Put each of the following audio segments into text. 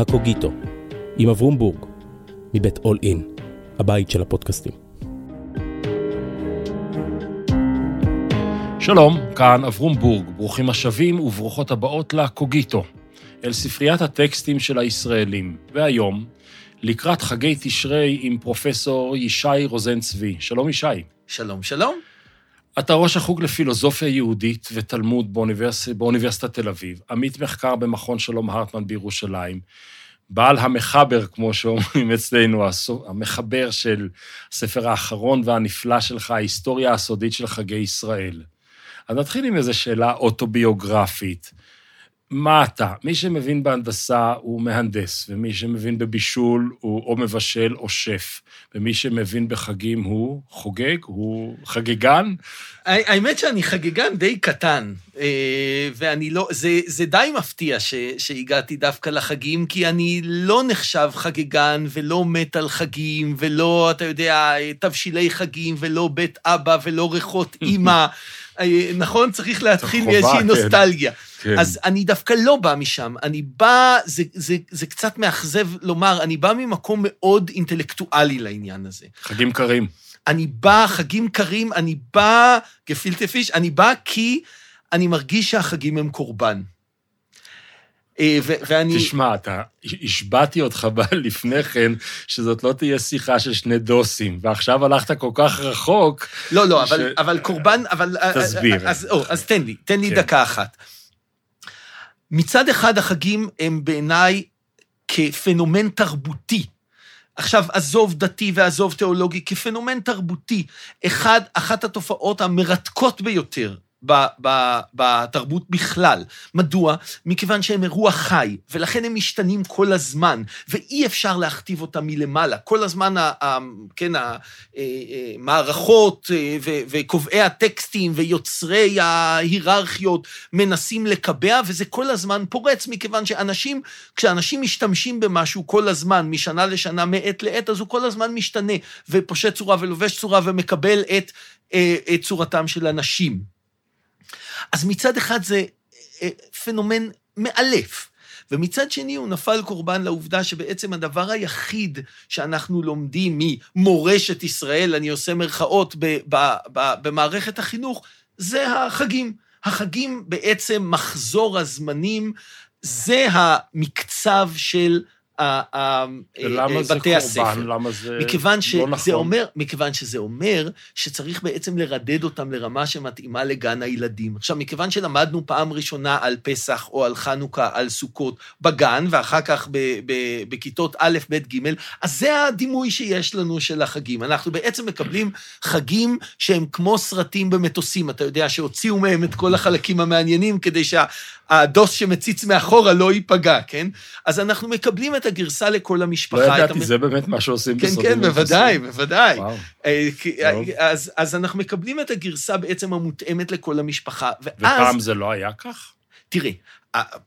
הקוגיטו, עם אברום בורג, מבית אול אין, הבית של הפודקאסטים. שלום, כאן אברום בורג, ברוכים השבים וברוכות הבאות לקוגיטו, אל ספריית הטקסטים של הישראלים. והיום, לקראת חגי תשרי עם פרופסור ישי רוזן צבי. שלום ישי. שלום, שלום. אתה ראש החוג לפילוסופיה יהודית ותלמוד באוניברס... באוניברסיטת תל אביב, עמית מחקר במכון שלום הרטמן בירושלים, בעל המחבר, כמו שאומרים אצלנו, המחבר של הספר האחרון והנפלא שלך, ההיסטוריה הסודית של חגי ישראל. אז נתחיל עם איזו שאלה אוטוביוגרפית. מה אתה? מי שמבין בהנדסה הוא מהנדס, ומי שמבין בבישול הוא או מבשל או שף, ומי שמבין בחגים הוא חוגג, הוא חגיגן. האמת שאני חגיגן די קטן, אה, ואני לא, זה, זה די מפתיע ש, שהגעתי דווקא לחגים, כי אני לא נחשב חגיגן ולא מת על חגים, ולא, אתה יודע, תבשילי חגים, ולא בית אבא, ולא ריחות אימא. אה, נכון? צריך להתחיל מאיזושהי כן. נוסטלגיה. כן. אז אני דווקא לא בא משם. אני בא, זה, זה, זה קצת מאכזב לומר, אני בא ממקום מאוד אינטלקטואלי לעניין הזה. חגים קרים. אני בא, חגים קרים, אני בא, גפילטה פיש, אני בא כי אני מרגיש שהחגים הם קורבן. אה, ואני... תשמע, אתה, השבעתי אותך לפני כן, שזאת לא תהיה שיחה של שני דוסים, ועכשיו הלכת כל כך רחוק... לא, לא, ש... אבל, אבל קורבן, אבל... תסביר. אז, או, אז תן לי, תן לי כן. דקה אחת. מצד אחד, החגים הם בעיניי כפנומן תרבותי. עכשיו, עזוב דתי ועזוב תיאולוגי, כפנומן תרבותי, אחד, אחת התופעות המרתקות ביותר בתרבות בכלל. מדוע? מכיוון שהם אירוע חי, ולכן הם משתנים כל הזמן, ואי אפשר להכתיב אותם מלמעלה. כל הזמן, כן, המערכות אה, אה, וקובעי הטקסטים ויוצרי ההיררכיות מנסים לקבע, וזה כל הזמן פורץ, מכיוון שאנשים, כשאנשים משתמשים במשהו כל הזמן, משנה לשנה, מעת לעת, אז הוא כל הזמן משתנה, ופושט צורה ולובש צורה ומקבל את, אה, את צורתם של אנשים. אז מצד אחד זה אה, פנומן מאלף, ומצד שני הוא נפל קורבן לעובדה שבעצם הדבר היחיד שאנחנו לומדים ממורשת ישראל, אני עושה מרכאות, במערכת החינוך, זה החגים. החגים בעצם מחזור הזמנים, זה המקצב של ולמה זה קורבן? למה זה מכיוון לא שזה נכון? אומר, מכיוון שזה אומר שצריך בעצם לרדד אותם לרמה שמתאימה לגן הילדים. עכשיו, מכיוון שלמדנו פעם ראשונה על פסח או על חנוכה, על סוכות, בגן, ואחר כך בכיתות א', ב', ג', אז זה הדימוי שיש לנו של החגים. אנחנו בעצם מקבלים חגים שהם כמו סרטים במטוסים, אתה יודע, שהוציאו מהם את כל החלקים המעניינים כדי שהדוס שמציץ מאחורה לא ייפגע, כן? אז אנחנו מקבלים את הגרסה לכל המשפחה. לא ידעתי, זה באמת מה שעושים בסרטים. כן, כן, בוודאי, בוודאי. אה, אז, אז אנחנו מקבלים את הגרסה בעצם המותאמת לכל המשפחה, ואז... ופעם זה לא היה כך? תראה,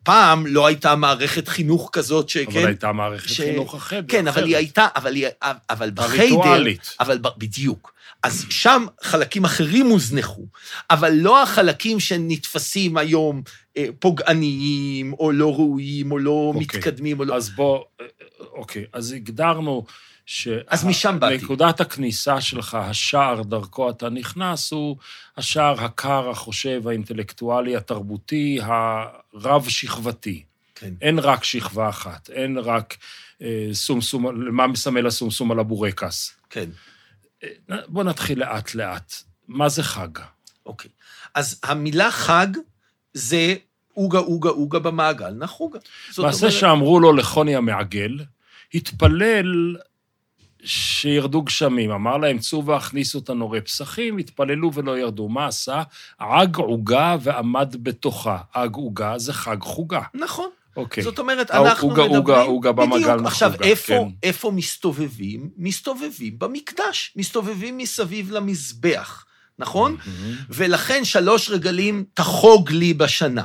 פעם לא הייתה מערכת חינוך כזאת ש... אבל הייתה מערכת ש... חינוך אחרת. כן, אבל היא הייתה, אבל, היא, אבל בחיידר... הריטואלית. אבל בדיוק. אז שם חלקים אחרים הוזנחו, אבל לא החלקים שנתפסים היום אה, פוגעניים, או לא ראויים, או לא אוקיי. מתקדמים, או לא... אז בוא, אה, אוקיי, אז הגדרנו ש... אז משם באתי. נקודת הכניסה שלך, השער דרכו אתה נכנס, הוא השער הקר, החושב, האינטלקטואלי, התרבותי, הרב-שכבתי. כן. אין רק שכבה אחת, אין רק אה, סומסום, מה מסמל הסומסום על הבורקס. כן. בוא נתחיל לאט-לאט. מה זה חג? אוקיי. אז המילה חג זה עוגה, עוגה, עוגה במעגל, נחוגה. מעשה אומרת... שאמרו לו לחוני המעגל, התפלל שירדו גשמים. אמר להם, צאו והכניסו את הנורי פסחים, התפללו ולא ירדו. מה עשה? עג עוגה ועמד בתוכה. עג עוגה זה חג חוגה. נכון. אוקיי. זאת אומרת, אנחנו אוגה, מדברים... אוגה, אוגה במעגל בדיוק. עכשיו, איפה, כן. איפה מסתובבים? מסתובבים במקדש, מסתובבים מסביב למזבח, נכון? Mm-hmm. ולכן שלוש רגלים תחוג לי בשנה.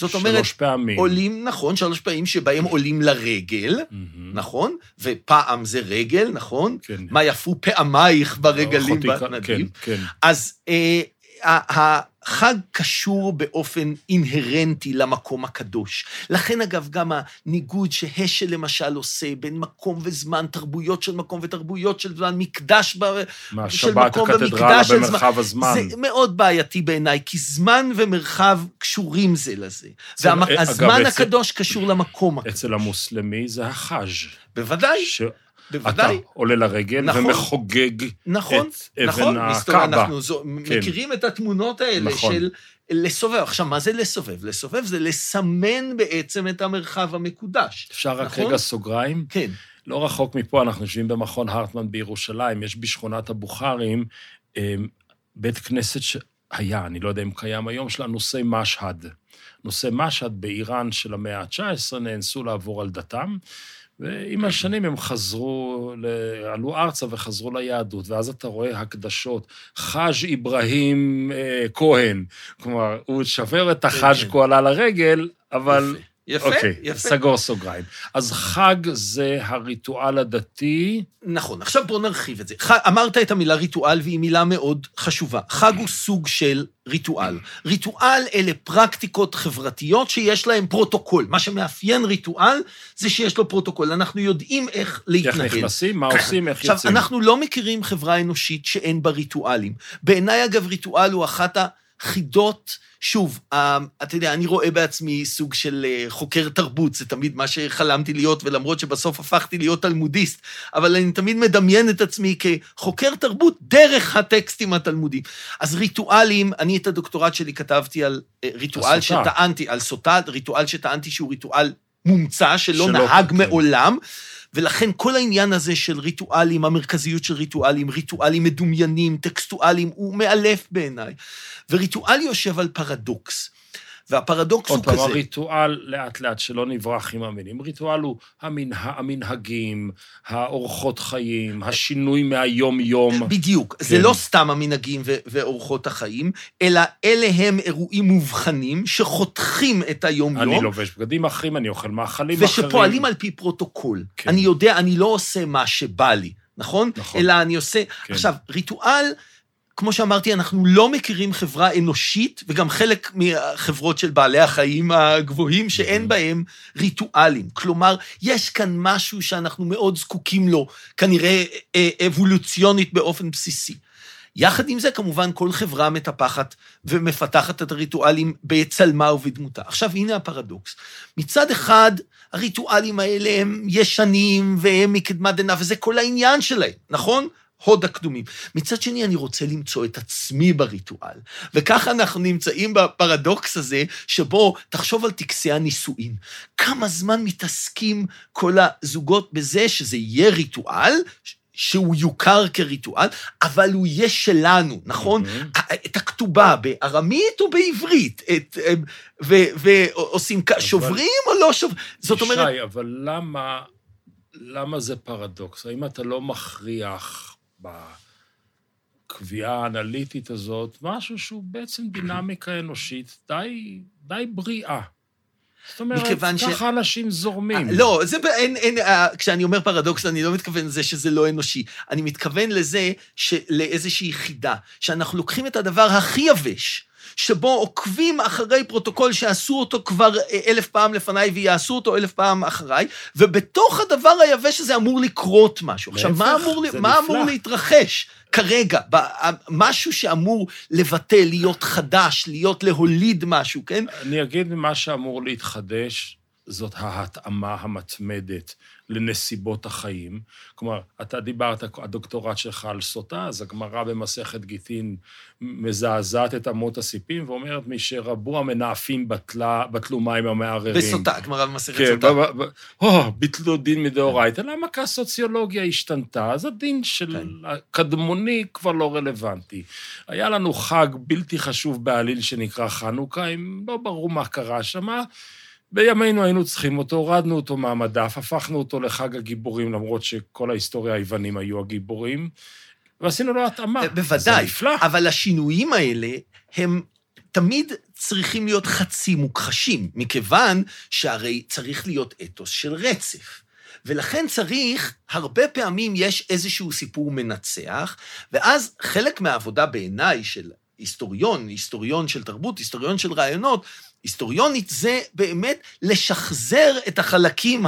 זאת אומרת, שלוש פעמים. עולים, נכון, שלוש פעמים שבהם עולים לרגל, mm-hmm. נכון? ופעם זה רגל, נכון? כן. מה יפו פעמייך ברגלים בנדיב. כן, כן. אז אה, חג קשור באופן אינהרנטי למקום הקדוש. לכן, אגב, גם הניגוד שהשל למשל עושה בין מקום וזמן, תרבויות של מקום ותרבויות של זמן, מקדש ב... של מהשבת מקום ומקדש של זמן. במרחב הזמן. זה מאוד בעייתי בעיניי, כי זמן ומרחב קשורים זה לזה. והזמן אצל- הקדוש קשור למקום הקדוש. אצל המוסלמי זה החאז', בוודאי, בוודאי. עולה לרגל נכון. ומחוגג נכון, את אבן נכון, מסתובב, הקאבה. אנחנו זו, כן. מכירים את התמונות האלה נכון. של לסובב. עכשיו, מה זה לסובב? לסובב זה לסמן בעצם את המרחב המקודש. אפשר רק נכון? רגע סוגריים? כן, לא רחוק מפה, אנחנו יושבים במכון הרטמן בירושלים, יש בשכונת הבוכרים אה, בית כנסת שהיה, אני לא יודע אם קיים היום, של הנושאי משהד. נושאי משהד באיראן של המאה ה-19 נאנסו לעבור על דתם, ועם השנים הם חזרו, עלו ארצה וחזרו ליהדות, ואז אתה רואה הקדשות, חאג' אברהים אה, כהן. כלומר, הוא שבר את החאג' כן. כי הוא עלה לרגל, אבל... יפה, אוקיי, יפה. סגור סוגריים. אז חג זה הריטואל הדתי, נכון, עכשיו בואו נרחיב את זה. ח... אמרת את המילה ריטואל, והיא מילה מאוד חשובה. חג הוא סוג של ריטואל. ריטואל אלה פרקטיקות חברתיות שיש להן פרוטוקול. מה שמאפיין ריטואל זה שיש לו פרוטוקול. אנחנו יודעים איך איך להתנהל. נכנסים, מה עושים, איך עכשיו, יוצאים. אנחנו לא מכירים חברה אנושית שאין בה ריטואלים. בעיניי, אגב, ריטואל הוא אחת החידות, שוב, אה, אתה יודע, אני רואה בעצמי סוג של אה, חוקר תרבות, זה תמיד מה שחלמתי להיות, ולמרות שבסוף הפכתי להיות תלמודיסט, אבל אני תמיד מדמיין את עצמי כחוקר תרבות דרך הטקסטים התלמודיים. אז ריטואלים, אני את הדוקטורט שלי כתבתי על אה, ריטואל הסוטה. שטענתי, על סוטה, ריטואל שטענתי שהוא ריטואל מומצא, שלא שלא, נהג כן. מעולם. ולכן כל העניין הזה של ריטואלים, המרכזיות של ריטואלים, ריטואלים מדומיינים, טקסטואלים, הוא מאלף בעיניי. וריטואל יושב על פרדוקס. והפרדוקס הוא עוד פעם, כזה. הריטואל, לאט לאט, שלא נברח עם המילים. ריטואל הוא המנה, המנהגים, האורחות חיים, השינוי מהיום-יום. בדיוק. זה כן. לא סתם המנהגים ו- ואורחות החיים, אלא אלה הם אירועים מובחנים שחותכים את היום-יום. אני לובש בגדים אחרים, אני אוכל מאכלים אחרים. ושפועלים על פי פרוטוקול. כן. אני יודע, אני לא עושה מה שבא לי, נכון? נכון. אלא אני עושה... כן. עכשיו, ריטואל, כמו שאמרתי, אנחנו לא מכירים חברה אנושית, וגם חלק מהחברות של בעלי החיים הגבוהים, שאין בהם ריטואלים. כלומר, יש כאן משהו שאנחנו מאוד זקוקים לו, כנראה אה, אבולוציונית באופן בסיסי. יחד עם זה, כמובן, כל חברה מטפחת ומפתחת את הריטואלים בצלמה ובדמותה. עכשיו, הנה הפרדוקס. מצד אחד, הריטואלים האלה הם ישנים והם מקדמת דנא, וזה כל העניין שלהם, נכון? הוד הקדומים. מצד שני, אני רוצה למצוא את עצמי בריטואל. וככה אנחנו נמצאים בפרדוקס הזה, שבו, תחשוב על טקסי הנישואין. כמה זמן מתעסקים כל הזוגות בזה שזה יהיה ריטואל, שהוא יוכר כריטואל, אבל הוא יהיה שלנו, נכון? מהמם. את הכתובה בארמית או בעברית, את, ו- ועושים, כ- שוברים או לא שוברים? זאת אומרת, ישי, אבל למה, למה זה פרדוקס? האם אתה לא מכריח בקביעה האנליטית הזאת משהו שהוא בעצם דינמיקה אנושית די, די בריאה? זאת אומרת, מכיוון ש- ככה אנשים זורמים. לא, זה, אין, אין, אה, כשאני אומר פרדוקס, אני לא מתכוון לזה שזה לא אנושי. אני מתכוון לזה, לאיזושהי חידה, שאנחנו לוקחים את הדבר הכי יבש, שבו עוקבים אחרי פרוטוקול שעשו אותו כבר אה, אלף פעם לפניי ויעשו אותו אלף פעם אחריי, ובתוך הדבר היבש הזה אמור לקרות משהו. עכשיו, מה אמור, זה מה. אמור להתרחש? כרגע, משהו שאמור לבטא, להיות חדש, להיות להוליד משהו, כן? אני אגיד מה שאמור להתחדש, זאת ההתאמה המתמדת לנסיבות החיים. כלומר, אתה דיברת, הדוקטורט שלך על סוטה, אז הגמרא במסכת גיטין מזעזעת את אמות הסיפים ואומרת, משרבו המנאפים בטלה, בטלו מים המערערים. בסוטה, גמרא במסכת כן, סוטה. ב- ב- ב- או, ביטלו דין מדאורייתא. למה? כי הסוציולוגיה השתנתה, אז הדין של כן. הקדמוני כבר לא רלוונטי. היה לנו חג בלתי חשוב בעליל שנקרא חנוכה, אם לא ברור מה קרה שם. בימינו היינו צריכים אותו, הורדנו אותו מהמדף, הפכנו אותו לחג הגיבורים, למרות שכל ההיסטוריה היוונים היו הגיבורים, ועשינו לו התאמה. בוודאי. זה נפלא. אבל השינויים האלה הם תמיד צריכים להיות חצי מוכחשים, מכיוון שהרי צריך להיות אתוס של רצף. ולכן צריך, הרבה פעמים יש איזשהו סיפור מנצח, ואז חלק מהעבודה בעיניי של היסטוריון, היסטוריון של תרבות, היסטוריון של רעיונות, היסטוריונית זה באמת לשחזר את החלקים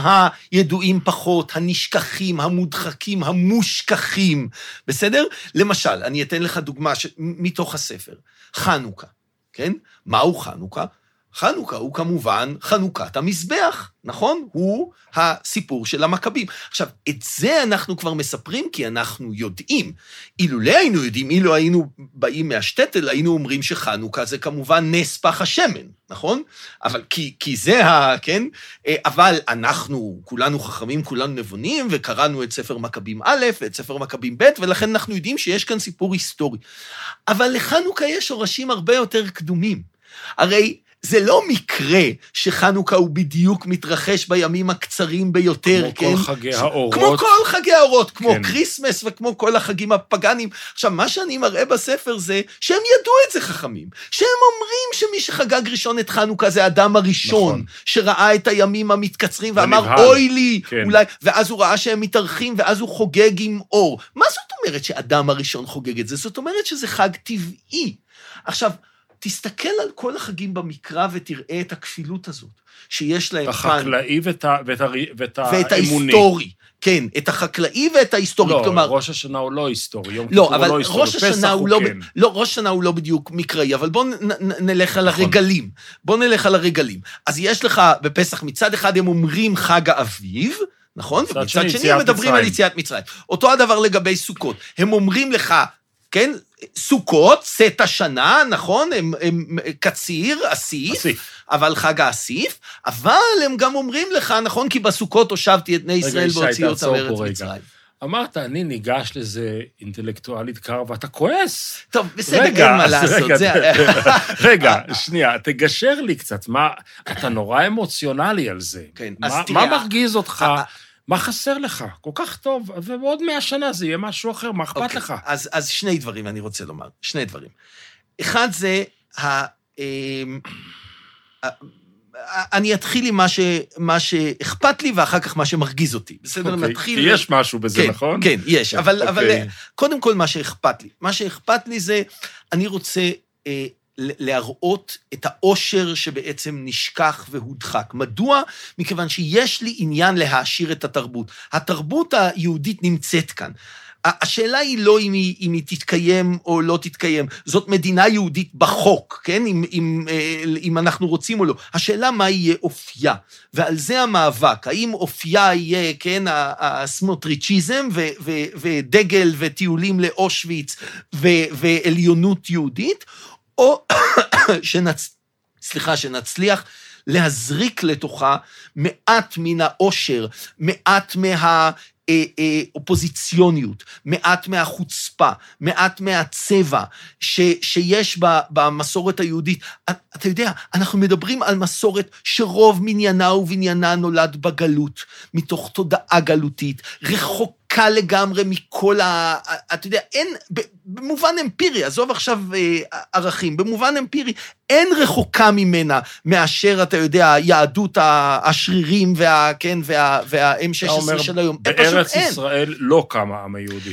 הידועים פחות, הנשכחים, המודחקים, המושכחים, בסדר? למשל, אני אתן לך דוגמה ש... מתוך הספר, חנוכה, כן? מהו חנוכה? חנוכה הוא כמובן חנוכת המזבח, נכון? הוא הסיפור של המכבים. עכשיו, את זה אנחנו כבר מספרים כי אנחנו יודעים. אילולא היינו יודעים, אילו היינו באים מהשטטל, היינו אומרים שחנוכה זה כמובן נס פח השמן, נכון? אבל כי, כי זה ה... כן? אה, אבל אנחנו, כולנו חכמים, כולנו נבונים, וקראנו את ספר מכבים א' ואת ספר מכבים ב', ולכן אנחנו יודעים שיש כאן סיפור היסטורי. אבל לחנוכה יש שורשים הרבה יותר קדומים. הרי זה לא מקרה שחנוכה הוא בדיוק מתרחש בימים הקצרים ביותר, כמו כן? כמו כל חגי האורות. כמו כל חגי האורות, כמו כן. Christmas וכמו כל החגים הפגאניים. עכשיו, מה שאני מראה בספר זה שהם ידעו את זה חכמים. שהם אומרים שמי שחגג ראשון את חנוכה זה האדם הראשון, נכון. שראה את הימים המתקצרים ואמר, ונבהל. אוי לי, כן. אוי לי, ואז הוא ראה שהם מתארכים, ואז הוא חוגג עם אור. מה זאת אומרת שאדם הראשון חוגג את זה? זאת אומרת שזה חג טבעי. עכשיו, תסתכל על כל החגים במקרא ותראה את הכפילות הזאת, שיש להם את כאן, החקלאי ואת ה- ואת ה- ואת ואת. ההיסטורי. כן, את החקלאי ואת ההיסטורי. לא, כלומר, ראש השנה הוא לא היסטורי, יום לא, כיפור הוא לא היסטורי, ראש פסח הוא לא, כן. לא, ראש השנה הוא לא בדיוק מקראי, אבל בואו נלך על נכון. הרגלים. בואו נלך על הרגלים. אז יש לך בפסח, מצד אחד הם אומרים חג האביב, נכון? מצד ומצד שני, הם מדברים מצרים. על יציאת מצרים. אותו הדבר לגבי סוכות. הם אומרים לך, כן, סוכות, צאת השנה, נכון? הם, הם קציר, אסיף, אסיף. אבל חג האסיף, אבל הם גם אומרים לך, נכון? כי בסוכות הושבתי את בני ישראל ישי, והוציא אותם מארץ רגע. מצרים. אמרת, אני ניגש לזה אינטלקטואלית קר, ואתה כועס. טוב, בסדר, רגע, אין מה אז לעשות. רגע, זה- רגע, שנייה, תגשר לי קצת, מה, אתה נורא אמוציונלי על זה. כן, אז מה, תראה, מה מרגיז אותך? מה חסר לך? כל כך טוב, ובעוד מאה שנה זה יהיה משהו אחר, מה אכפת אוקיי, לך? אז, אז שני דברים אני רוצה לומר, שני דברים. אחד זה, ה, אמ, ה, אני אתחיל עם מה, ש, מה שאכפת לי, ואחר כך מה שמרגיז אותי. בסדר? אוקיי, נתחיל... כי יש משהו בזה, כן, נכון? כן, יש. אבל, אבל אוקיי. קודם כל, מה שאכפת לי. מה שאכפת לי זה, אני רוצה אה, להראות את העושר שבעצם נשכח והודחק. מדוע? מכיוון שיש לי עניין להעשיר את התרבות. התרבות היהודית נמצאת כאן. השאלה היא לא אם היא, אם היא תתקיים או לא תתקיים, זאת מדינה יהודית בחוק, כן? אם, אם, אה, אם אנחנו רוצים או לא. השאלה מה יהיה אופייה, ועל זה המאבק. האם אופייה יהיה, כן, הסמוטריצ'יזם ו- ו- ודגל וטיולים לאושוויץ ו- ועליונות יהודית, או שנצ... סליחה, שנצליח להזריק לתוכה מעט מן העושר, מעט מה... אה, אה, אופוזיציוניות, מעט מהחוצפה, מעט מהצבע ש, שיש ב, במסורת היהודית. אתה יודע, אנחנו מדברים על מסורת שרוב מניינה ובניינה נולד בגלות, מתוך תודעה גלותית, רחוקה לגמרי מכל ה... אתה יודע, אין, במובן אמפירי, עזוב עכשיו אה, ערכים, במובן אמפירי, אין רחוקה ממנה מאשר, אתה יודע, יהדות השרירים וה... כן, וה, וה-M16 אתה אומר, של היום. אין, פשוט בארץ אין. ישראל לא קם העם היהודי.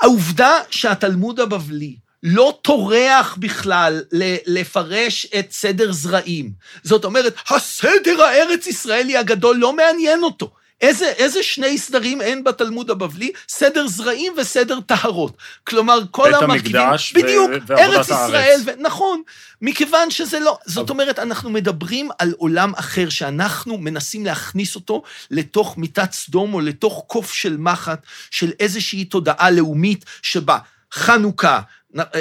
העובדה שהתלמוד הבבלי לא טורח בכלל לפרש את סדר זרעים, זאת אומרת, הסדר הארץ-ישראלי הגדול לא מעניין אותו. איזה, איזה שני סדרים אין בתלמוד הבבלי? סדר זרעים וסדר טהרות. כלומר, כל בית המרכיבים... המקדש ו- בדיוק, ועבודת ארץ. ישראל, ו... נכון, מכיוון שזה לא... זאת אבל- אומרת, אנחנו מדברים על עולם אחר, שאנחנו מנסים להכניס אותו לתוך מיטת סדום או לתוך קוף של מחט של איזושהי תודעה לאומית שבה חנוכה,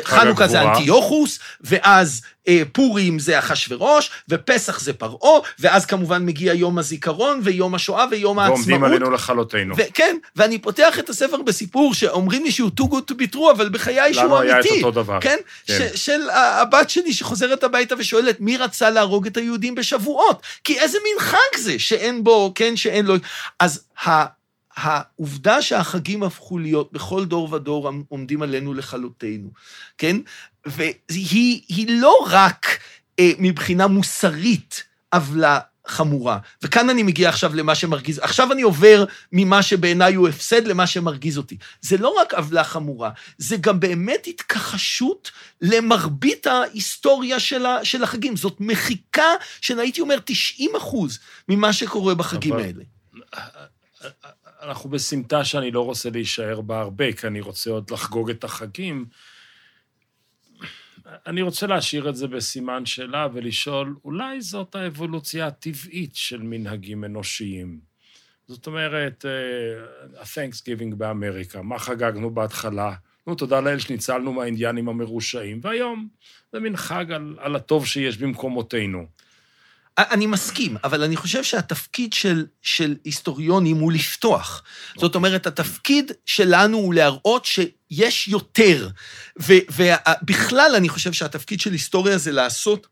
חנוכה זה. אנטיוכוס, ואז אה, פורים זה אחשורוש, ופסח זה פרעה, ואז כמובן מגיע יום הזיכרון, ויום השואה, ויום העצמאות. ועומדים עלינו לכלותנו. וכן, ואני פותח את הספר בסיפור שאומרים לי שהוא too good to be true, אבל בחיי שהוא לנו היה את אמיתי. אותו דבר. כן? כן. ש- של הבת שלי שחוזרת הביתה ושואלת, מי רצה להרוג את היהודים בשבועות? כי איזה מין חג זה שאין בו, כן, שאין לו... אז ה... העובדה שהחגים הפכו להיות בכל דור ודור עומדים עלינו לכלותנו, כן? והיא היא לא רק אה, מבחינה מוסרית עוולה חמורה. וכאן אני מגיע עכשיו למה שמרגיז, עכשיו אני עובר ממה שבעיניי הוא הפסד למה שמרגיז אותי. זה לא רק עוולה חמורה, זה גם באמת התכחשות למרבית ההיסטוריה של, ה, של החגים. זאת מחיקה של, הייתי אומר, 90 אחוז ממה שקורה בחגים אבל- האלה. אנחנו בסמטה שאני לא רוצה להישאר בה הרבה, כי אני רוצה עוד לחגוג את החגים. אני רוצה להשאיר את זה בסימן שאלה ולשאול, אולי זאת האבולוציה הטבעית של מנהגים אנושיים. זאת אומרת, אה, ה-Thanksgiving באמריקה, מה חגגנו בהתחלה? נו, תודה לאל שניצלנו מהאינדיאנים המרושעים, והיום זה מין חג על, על הטוב שיש במקומותינו. אני מסכים, אבל אני חושב שהתפקיד של, של היסטוריונים הוא לפתוח. זאת אומרת, התפקיד שלנו הוא להראות שיש יותר. ובכלל, אני חושב שהתפקיד של היסטוריה זה לעשות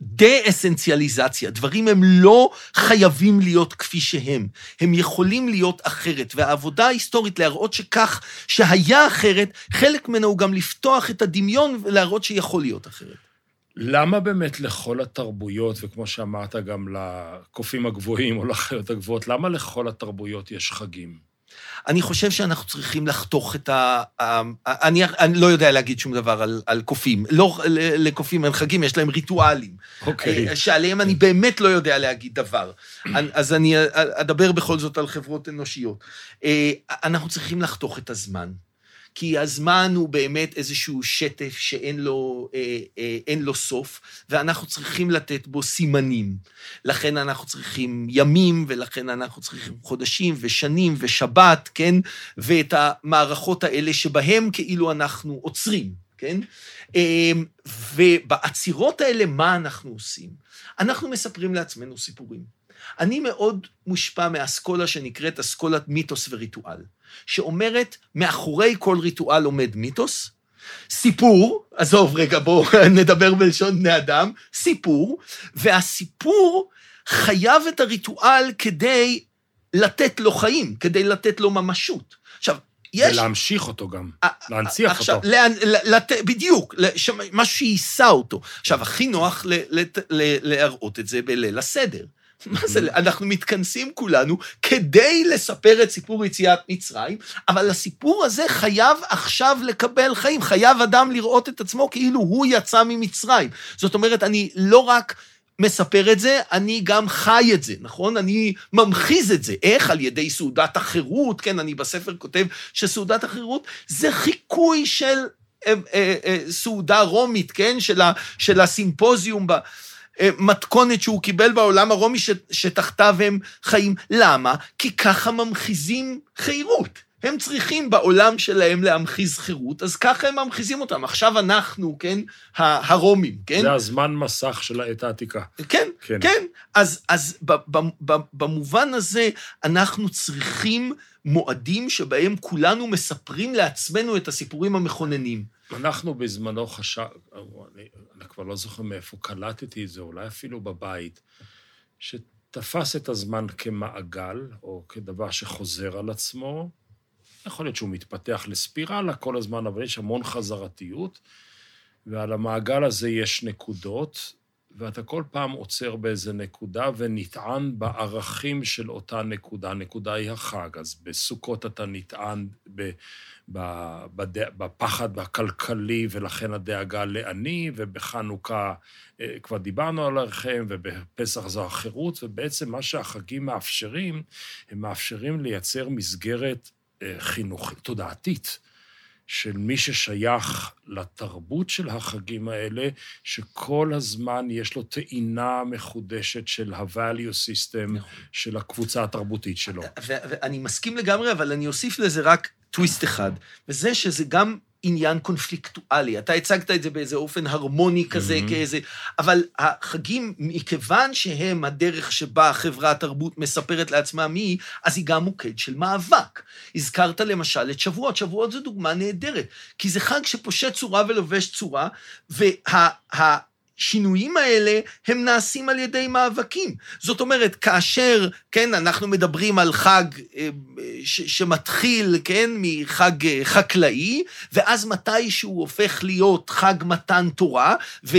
דה-אסנציאליזציה. דברים הם לא חייבים להיות כפי שהם, הם יכולים להיות אחרת. והעבודה ההיסטורית להראות שכך, שהיה אחרת, חלק ממנו הוא גם לפתוח את הדמיון ולהראות שיכול להיות אחרת. למה באמת לכל התרבויות, וכמו שאמרת גם לקופים הגבוהים או לחיות הגבוהות, למה לכל התרבויות יש חגים? אני חושב שאנחנו צריכים לחתוך את ה... אני, אני לא יודע להגיד שום דבר על, על קופים. לא, לקופים אין חגים, יש להם ריטואלים. אוקיי. אה, שעליהם אני באמת לא יודע להגיד דבר. אז אני אדבר בכל זאת על חברות אנושיות. אה, אנחנו צריכים לחתוך את הזמן. כי הזמן הוא באמת איזשהו שטף שאין לו, אה, אה, אין לו סוף, ואנחנו צריכים לתת בו סימנים. לכן אנחנו צריכים ימים, ולכן אנחנו צריכים חודשים ושנים ושבת, כן? ואת המערכות האלה שבהם כאילו אנחנו עוצרים, כן? אה, ובעצירות האלה, מה אנחנו עושים? אנחנו מספרים לעצמנו סיפורים. אני מאוד מושפע מאסכולה שנקראת אסכולת מיתוס וריטואל, שאומרת, מאחורי כל ריטואל עומד מיתוס, סיפור, עזוב רגע, בואו נדבר בלשון בני אדם, סיפור, והסיפור חייב את הריטואל כדי לתת לו חיים, כדי לתת לו ממשות. עכשיו, יש... ולהמשיך אותו גם, אה, להנציח עכשיו, אותו. לאן, לת, בדיוק, משהו שיישא אותו. עכשיו, הכי נוח ל, לת- ל, להראות את זה בליל הסדר. מה זה, אנחנו מתכנסים כולנו כדי לספר את סיפור יציאת מצרים, אבל הסיפור הזה חייב עכשיו לקבל חיים, חייב אדם לראות את עצמו כאילו הוא יצא ממצרים. זאת אומרת, אני לא רק מספר את זה, אני גם חי את זה, נכון? אני ממחיז את זה. איך? על ידי סעודת החירות, כן, אני בספר כותב שסעודת החירות זה חיקוי של אה, אה, אה, סעודה רומית, כן? של, ה, של הסימפוזיום ב... אה, מתכונת שהוא קיבל בעולם הרומי ש, שתחתיו הם חיים. למה? כי ככה ממחיזים חירות. הם צריכים בעולם שלהם להמחיז חירות, אז ככה הם ממחיזים אותם. עכשיו אנחנו, כן, הרומים, כן? זה הזמן מסך של העת העתיקה. כן, כן. כן. אז, אז במובן הזה, אנחנו צריכים מועדים שבהם כולנו מספרים לעצמנו את הסיפורים המכוננים. אנחנו בזמנו חשב... אני, אני כבר לא זוכר מאיפה קלטתי את זה, אולי אפילו בבית, שתפס את הזמן כמעגל, או כדבר שחוזר על עצמו. יכול להיות שהוא מתפתח לספירלה כל הזמן, אבל יש המון חזרתיות, ועל המעגל הזה יש נקודות, ואתה כל פעם עוצר באיזה נקודה ונטען בערכים של אותה נקודה. הנקודה היא החג. אז בסוכות אתה נטען ב, ב, בפחד הכלכלי, ולכן הדאגה לעני, ובחנוכה אה, כבר דיברנו על ערכיהם, ובפסח זו החירות, ובעצם מה שהחגים מאפשרים, הם מאפשרים לייצר מסגרת אה, חינוכית, תודעתית. של מי ששייך לתרבות של החגים האלה, שכל הזמן יש לו טעינה מחודשת של ה-value system נכון. של הקבוצה התרבותית שלו. ואני מסכים לגמרי, אבל אני אוסיף לזה רק טוויסט אחד, וזה שזה גם עניין קונפליקטואלי. אתה הצגת את זה באיזה אופן הרמוני כזה, Mhm. כאיזה... אבל החגים, מכיוון שהם הדרך שבה החברה התרבות מספרת לעצמה מי היא, אז היא גם מוקד של מאבק. הזכרת למשל את שבועות, שבועות זו דוגמה נהדרת, כי זה חג שפושט צורה ולובש צורה, וה... השינויים האלה הם נעשים על ידי מאבקים. זאת אומרת, כאשר, כן, אנחנו מדברים על חג אה, ש, שמתחיל, כן, מחג אה, חקלאי, ואז מתישהו הופך להיות חג מתן תורה, ו...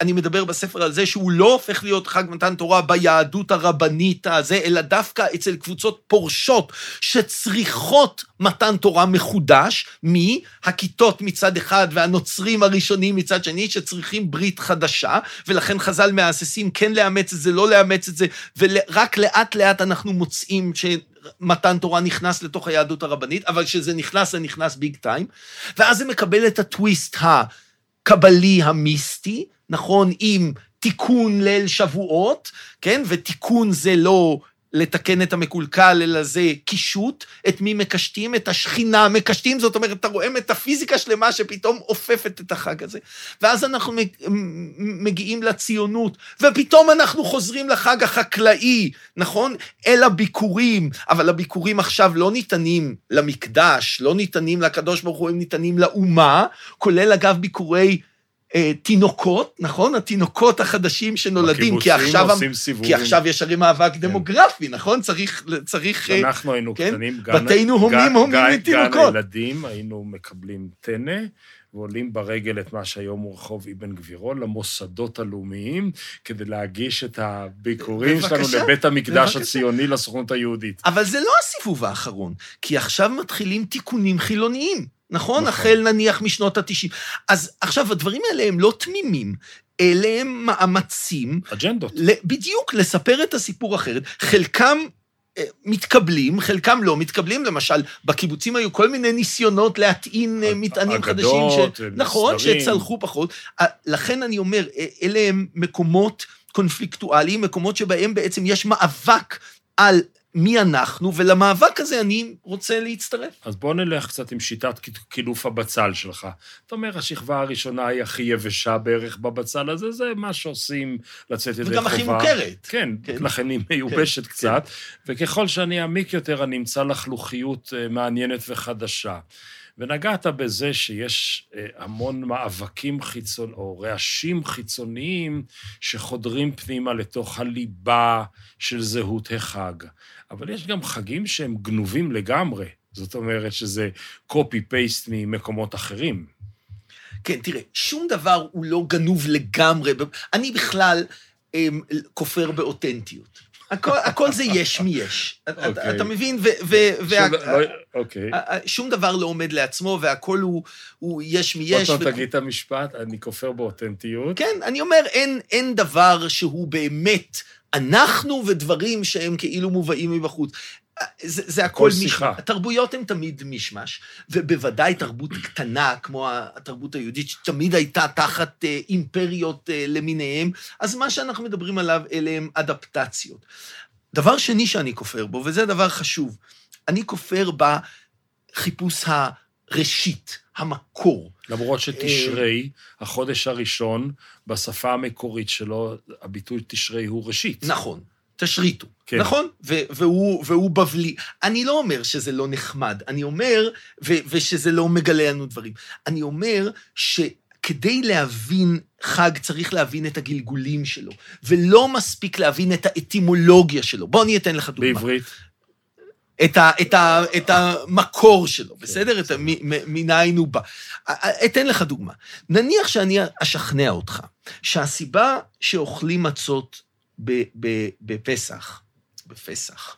אני מדבר בספר על זה שהוא לא הופך להיות חג מתן תורה ביהדות הרבנית הזה, אלא דווקא אצל קבוצות פורשות שצריכות מתן תורה מחודש, מהכיתות מצד אחד והנוצרים הראשונים מצד שני, שצריכים ברית חדשה, ולכן חז"ל מהססים כן לאמץ את זה, לא לאמץ את זה, ורק לאט לאט אנחנו מוצאים ש... מתן תורה נכנס לתוך היהדות הרבנית, אבל כשזה נכנס, זה נכנס ביג טיים, ואז זה מקבל את הטוויסט הקבלי המיסטי, נכון, עם תיקון ליל שבועות, כן, ותיקון זה לא לתקן את המקולקל, אלא זה קישוט, את מי מקשטים? את השכינה מקשטים, זאת אומרת, אתה רואה מטאפיזיקה שלמה שפתאום אופפת את החג הזה. ואז אנחנו מגיעים לציונות, ופתאום אנחנו חוזרים לחג החקלאי, נכון? אל הביקורים, אבל הביקורים עכשיו לא ניתנים למקדש, לא ניתנים לקדוש ברוך הוא, הם ניתנים לאומה, כולל אגב ביקורי תינוקות, נכון? התינוקות החדשים שנולדים, כי עכשיו, כי עכשיו יש הרי מאבק כן. דמוגרפי, נכון? צריך, צריך... אה, אנחנו היינו כן? קטנים, גן, בתינו הומים הומים מתינוקות. גן הילדים, היינו מקבלים טנא. ועולים ברגל את מה שהיום הוא רחוב אבן גבירול, למוסדות הלאומיים, כדי להגיש את הביקורים בבקשה, שלנו לבית המקדש בבקשה. הציוני, לסוכנות היהודית. אבל זה לא הסיבוב האחרון, כי עכשיו מתחילים תיקונים חילוניים. נכון? נכון. החל נניח משנות ה-90. אז עכשיו, הדברים האלה הם לא תמימים. אלה הם מאמצים... אג'נדות. בדיוק, לספר את הסיפור אחרת. חלקם אה, מתקבלים, חלקם לא מתקבלים. למשל, בקיבוצים היו כל מיני ניסיונות להטעין אה, מטענים חדשים. ש... נכון, שצלחו פחות. אה, לכן אני אומר, אלה הם מקומות קונפליקטואליים, מקומות שבהם בעצם יש מאבק על מי אנחנו, ולמאבק הזה אני רוצה להצטרף. אז בוא נלך קצת עם שיטת קילוף הבצל שלך. אתה אומר, השכבה הראשונה היא הכי יבשה בערך בבצל הזה, זה מה שעושים לצאת ידי חובה. וגם הכי מוכרת. כן, כן, לכן היא מיובשת כן, קצת, כן. וככל שאני אעמיק יותר, אני אמצא לחלוכיות אה, מעניינת וחדשה. ונגעת בזה שיש אה, המון מאבקים חיצון, או רעשים חיצוניים שחודרים פנימה לתוך הליבה של זהות החג. אבל יש גם חגים שהם גנובים לגמרי. זאת אומרת שזה copy-paste ממקומות אחרים. כן, תראה, שום דבר הוא לא גנוב לגמרי. אני בכלל אמ, כופר באותנטיות. הכל, הכל זה יש מי יש. Okay. אתה, אתה. מבין? ו, ו, וה, לא, אוקיי. שום דבר לא עומד לעצמו, והכל הוא, הוא יש מי יש. עוד פעם תגיד את המשפט, אני כופר באותנטיות. כן, אני אומר, אין, אין דבר שהוא באמת אנחנו ודברים שהם כאילו מובאים מבחוץ. זה, זה הכל מישמש. התרבויות הן תמיד מישמש, ובוודאי תרבות קטנה, כמו התרבות היהודית, שתמיד הייתה תחת אה, אימפריות אה, למיניהם, אז מה שאנחנו מדברים עליו, אלה הם אדפטציות. דבר שני שאני כופר בו, וזה דבר חשוב, אני כופר בחיפוש הראשית, המקור. למרות שתשרי, החודש הראשון, בשפה המקורית שלו, הביטוי תשרי הוא ראשית. נכון. תשריטו, כן. נכון? והוא, והוא בבלי. אני לא אומר שזה לא נחמד, אני אומר, ושזה לא מגלה לנו דברים. אני אומר שכדי להבין חג צריך להבין את הגלגולים שלו, ולא מספיק להבין את האטימולוגיה שלו. בוא אני אתן לך דוגמה. בעברית. את, ה, את, ה, את המקור שלו, כן, בסדר? את מניין הוא בא. אתן לך דוגמה. נניח שאני אשכנע אותך שהסיבה שאוכלים מצות בפסח, בפסח,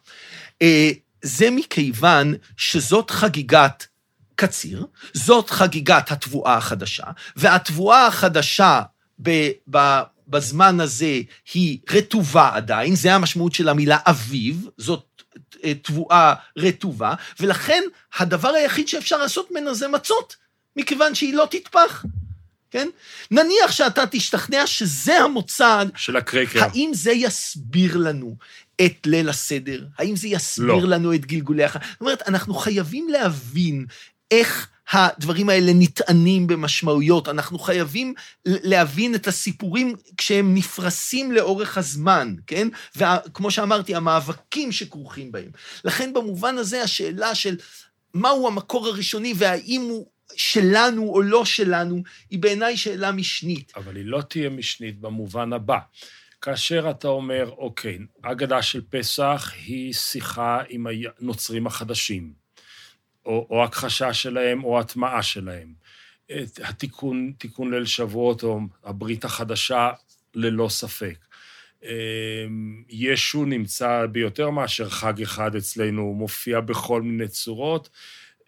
אה, זה מכיוון שזאת חגיגת קציר, זאת חגיגת התבואה החדשה, והתבואה החדשה בזמן הזה היא רטובה עדיין, זה המשמעות של המילה אביב, זאת אה, תבואה רטובה, ולכן הדבר היחיד שאפשר לעשות ממנו זה מצות, מכיוון שהיא לא תטפח. כן? נניח שאתה תשתכנע שזה המוצא... של הקרקר. האם זה יסביר לנו את ליל הסדר? האם זה יסביר לא. לנו את גלגולי החיים? זאת אומרת, אנחנו חייבים להבין איך הדברים האלה נטענים במשמעויות. אנחנו חייבים להבין את הסיפורים כשהם נפרסים לאורך הזמן, כן? וכמו שאמרתי, המאבקים שכרוכים בהם. לכן במובן הזה השאלה של מהו המקור הראשוני והאם הוא שלנו או לא שלנו, היא בעיניי שאלה משנית. אבל היא לא תהיה משנית במובן הבא. כאשר אתה אומר, אוקיי, אגדה של פסח היא שיחה עם הנוצרים החדשים. או, או הכחשה שלהם או הטמעה שלהם. התיקון, תיקון ליל שבועות, או הברית החדשה, ללא ספק. אמ, ישו נמצא ביותר מאשר חג אחד אצלנו, הוא מופיע בכל מיני צורות.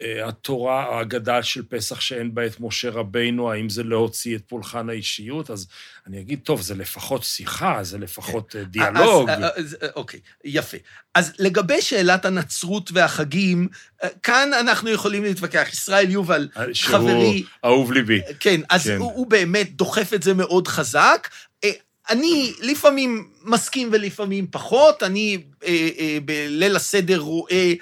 אה, התורה, האגדה של פסח שאין בה את משה רבינו, האם זה להוציא את פולחן האישיות? אז אני אגיד, טוב, זה לפחות שיחה, זה לפחות אה, דיאלוג. אז, אוקיי, יפה. אז לגבי שאלת הנצרות והחגים, אה, כאן אנחנו יכולים להתווכח. ישראל יובל, שהוא חברי... אהוב ליבי. כן, אז כן. הוא, הוא באמת דוחף את זה מאוד חזק. אה, אני לפעמים מסכים ולפעמים פחות. אני אה, אה, בליל הסדר רואה אה,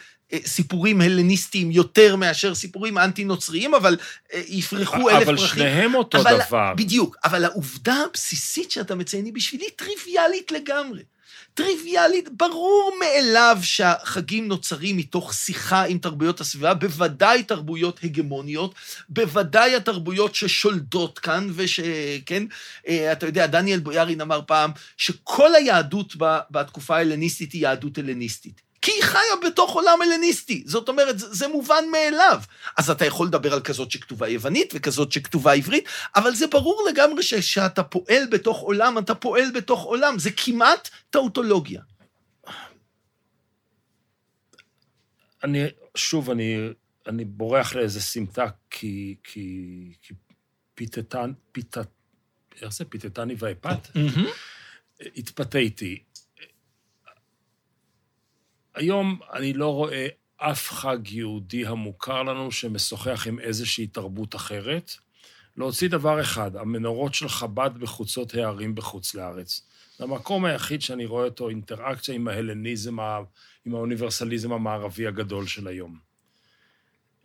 סיפורים הלניסטיים יותר מאשר סיפורים אנטי-נוצריים, אבל אה, יפרחו אלף אבל פרחים. שניהם אותו אבל- דבר. בדיוק, אבל העובדה הבסיסית שאתה מציין היא בשבילי טריוויאלית לגמרי. טריוויאלית, ברור מאליו שהחגים נוצרים מתוך שיחה עם תרבויות הסביבה, בוודאי תרבויות הגמוניות, בוודאי התרבויות ששולטות כאן, ושכן, אה, אתה יודע, דניאל בויארין אמר פעם, שכל היהדות בתקופה ההלניסטית היא יהדות הלניסטית. כי היא חיה בתוך עולם הלניסטי. זאת אומרת, זה, זה מובן מאליו. אז אתה יכול לדבר על כזאת שכתובה יוונית וכזאת שכתובה עברית, אבל זה ברור לגמרי שכשאתה פועל בתוך עולם, אתה פועל בתוך עולם. זה כמעט טאוטולוגיה. אני, שוב, אני, אני בורח לאיזה סמטה, כי, כי, כי פיתתן, פיתת, איך זה? פיתתני ואפת? התפתיתי. היום אני לא רואה אף חג יהודי המוכר לנו שמשוחח עם איזושהי תרבות אחרת. להוציא דבר אחד, המנורות של חב"ד בחוצות הערים בחוץ לארץ. זה המקום היחיד שאני רואה אותו אינטראקציה עם ההלניזם, עם האוניברסליזם המערבי הגדול של היום.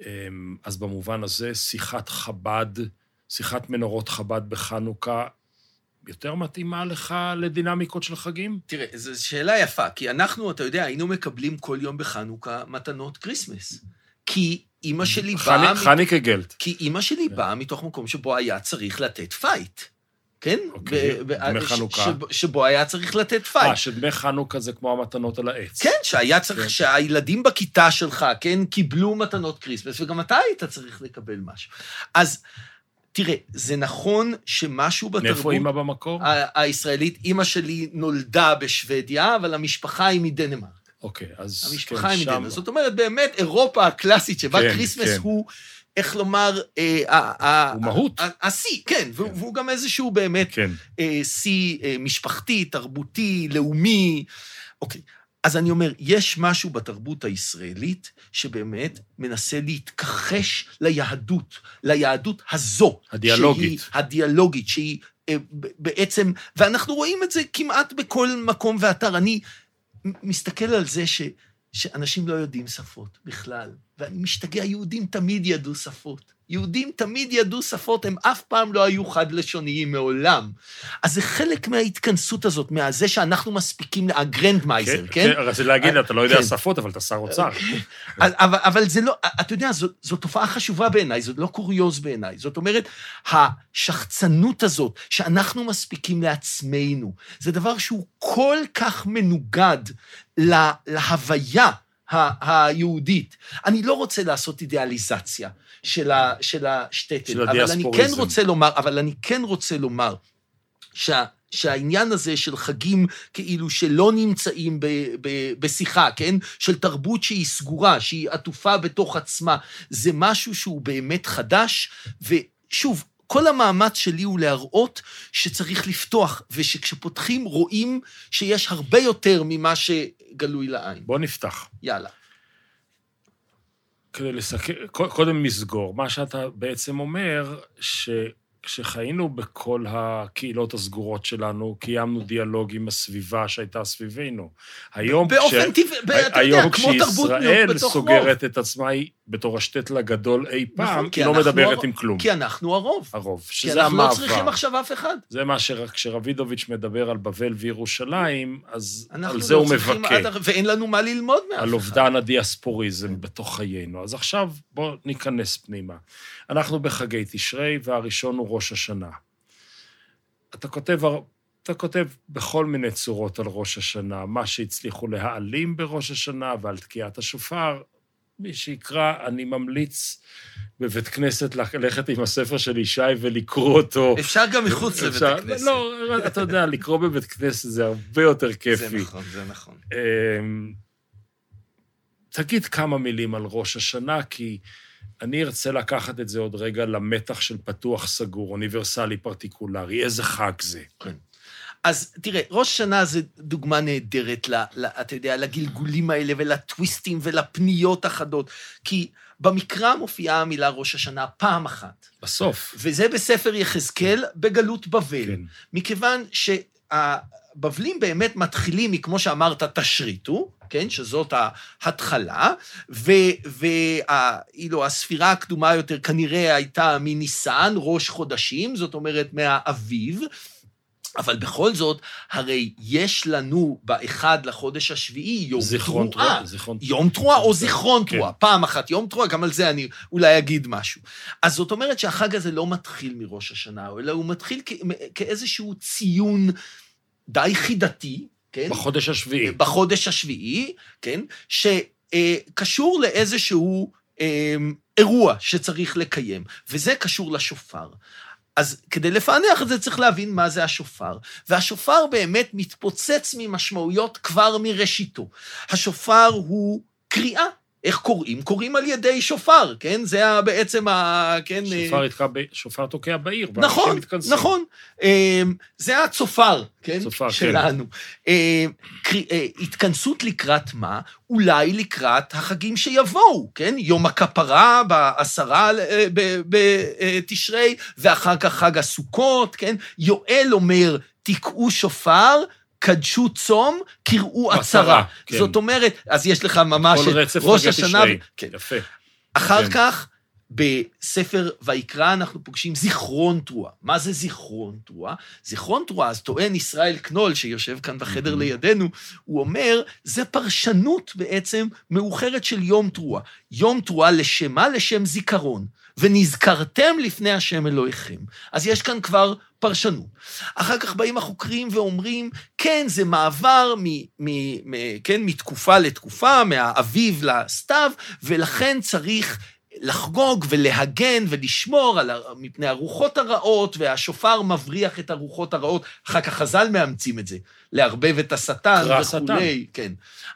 אמ, אז במובן הזה, שיחת חב"ד, שיחת מנורות חב"ד בחנוכה, יותר מתאימה לך לדינמיקות של חגים? תראה, זו שאלה יפה, כי אנחנו, אתה יודע, היינו מקבלים כל יום בחנוכה מתנות כריסמס. כי אימא שלי באה... חנוכה געלט. כי אימא שלי כן. באה מתוך מקום שבו היה צריך לתת fight. כן? אוקיי, דמי ש- חנוכה. שב- שבו היה צריך לתת fight. אה, שדמי חנוכה זה כמו המתנות על העץ. כן, שהיה צריך, כן. שהילדים בכיתה שלך, כן, קיבלו מתנות כריסמס, וגם אתה היית צריך לקבל משהו. אז תראה, זה נכון שמשהו בתרבות... מאיפה אימא במקור? הישראלית, אימא שלי נולדה בשוודיה, אבל המשפחה היא מדנמרק. אוקיי, אז המשפחה כן, היא מדנמרק. זאת אומרת, באמת, אירופה הקלאסית, שבה כן, כריסמס כן. הוא, איך לומר, אה, הוא מהות. השיא, כן, והוא- והוא גם איזשהו באמת כן. אה, שיא אה, משפחתי, תרבותי, לאומי. אוקיי, אז אני אומר, יש משהו בתרבות הישראלית שבאמת מנסה להתכחש ליהדות, ליהדות הזו. הדיאלוגית. שהיא, הדיאלוגית, שהיא אה, בעצם, ואנחנו רואים את זה כמעט בכל מקום ואתר. אני מסתכל על זה ש, שאנשים לא יודעים שפות בכלל, ואני משתגע, יהודים תמיד ידעו שפות. יהודים תמיד ידעו שפות, הם אף פעם לא היו חד-לשוניים מעולם. אז זה חלק מההתכנסות הזאת, מהזה שאנחנו מספיקים, הגרנדמייזר, כן? כן, רציתי להגיד, אתה לא יודע כן. שפות, אבל אתה שר אוצר. אבל, זה לא, אתה יודע, זו, תופעה חשובה בעיניי, זו לא קוריוז בעיניי. זאת אומרת, השחצנות הזאת שאנחנו מספיקים לעצמנו, זה דבר שהוא כל כך מנוגד לה, להוויה היהודית. אני לא רוצה לעשות אידיאליזציה של, ה, של השטטל, של אבל אני כן. רוצה לומר, אבל אני כן רוצה לומר, שה, שהעניין הזה של חגים כאילו שלא נמצאים ב, ב, בשיחה, כן? של תרבות שהיא סגורה, שהיא עטופה בתוך עצמה, זה משהו שהוא באמת חדש, ושוב, כל המאמץ שלי הוא להראות שצריך לפתוח, ושכשפותחים רואים שיש הרבה יותר ממה שגלוי לעין. בוא נפתח. יאללה. כדי לסכם, קודם מסגור. מה שאתה בעצם אומר, שכשחיינו בכל הקהילות הסגורות שלנו, קיימנו דיאלוג עם הסביבה שהייתה סביבנו. היום, באופן טבעי, ב- אתה יודע, כמו תרבות כשישראל. סוגרת את עצמה היא בתור השטטל הגדול אי פעם, נכון, כי היא לא מדברת הרוב. עם כלום. כי אנחנו הרוב. הרוב. כי שזה אנחנו לא המעבר. צריכים עכשיו אף אחד. זה מה שכשרבידוביץ' מדבר על בבל וירושלים, אז על זה לא הוא מבכה. עד- ואין לנו מה ללמוד מאף אחד. על אובדן הדיאספוריזם בתוך חיינו. אז עכשיו בואו ניכנס פנימה. אנחנו בחגי תשרי, והראשון הוא ראש השנה. אתה כותב, אתה כותב בכל מיני צורות על ראש השנה, מה שהצליחו להעלים בראש השנה ועל תקיעת השופר, מי שיקרא, אני ממליץ בבית כנסת ללכת עם הספר של ישי ולקרוא אותו. אפשר גם מחוץ לבית אפשר- הכנסת. לא, אתה יודע, לקרוא בבית כנסת זה הרבה יותר כיפי. זה נכון, זה נכון. אמ, תגיד כמה מילים על ראש השנה, כי אני ארצה לקחת את זה עוד רגע למתח של פתוח סגור, אוניברסלי פרטיקולרי. איזה חג זה. אז תראה, ראש השנה זה דוגמה נהדרת, ל, ל, אתה יודע, לגלגולים האלה ולטוויסטים ולפניות החדות, כי במקרא מופיעה המילה ראש השנה פעם אחת, בסוף. וזה בספר יחזקאל בגלות בבל, כן. מכיוון שהבבלים באמת מתחילים מכמו שאמרת, תשריטו, כן, שזאת ההתחלה, ואילו הספירה הקדומה יותר כנראה הייתה מניסן, ראש חודשים, זאת אומרת מהאביב, אבל בכל זאת, הרי יש לנו באחד לחודש השביעי יום זיכרון תרועה. תרועה. זיכרון יום תרועה או זיכרון כן. תרועה. פעם אחת יום תרועה, גם על זה אני אולי אגיד משהו. אז זאת אומרת שהחג הזה לא מתחיל מראש השנה, אלא הוא מתחיל כ- כאיזשהו ציון די חידתי, כן? בחודש השביעי. בחודש השביעי, כן? שקשור לאיזשהו אה, אירוע שצריך לקיים, וזה קשור לשופר. אז כדי לפענח את זה צריך להבין מה זה השופר. והשופר באמת מתפוצץ ממשמעויות כבר מראשיתו. השופר הוא קריאה. איך קוראים? קוראים על ידי שופר, כן? זה ה- בעצם ה... כן? אה, שופר יתקע ב- שופר תוקע בעיר, נכון. נכון. אמ, זה הצופר, כן? צופר, כן. שלנו. אמ, קרי- אה, התכנסות לקראת מה? אולי לקראת החגים שיבואו, כן? יום הכפרה בעשרה אה, בתשרי, ואחר כך חג הסוכות, כן? יואל אומר, תקעו שופר, קדשו צום, קראו עצרה. כן. זאת אומרת, אז יש לך ממש את ראש השנה... תשרי. כן. יפה. אחר כן. כך, בספר ויקרא אנחנו פוגשים זיכרון תרועה. מה זה זיכרון תרועה? זיכרון תרועה, אז טוען ישראל קנול, שיושב כאן בחדר Mhm. לידינו, הוא אומר, זה פרשנות בעצם מאוחרת של יום תרועה. יום תרועה לשם מה? לשם זיכרון. ונזכרתם לפני השם אלוהיכם. אז יש כאן כבר פרשנות. אחר כך באים החוקרים ואומרים, כן, זה מעבר מ, מ, מ, כן, מתקופה לתקופה, מהאביב לסתיו, ולכן צריך לחגוג ולהגן ולשמור על, מפני הרוחות הרעות, והשופר מבריח את הרוחות הרעות. אחר כך חז"ל מאמצים את זה, לערבב את השטן וכולי. כן.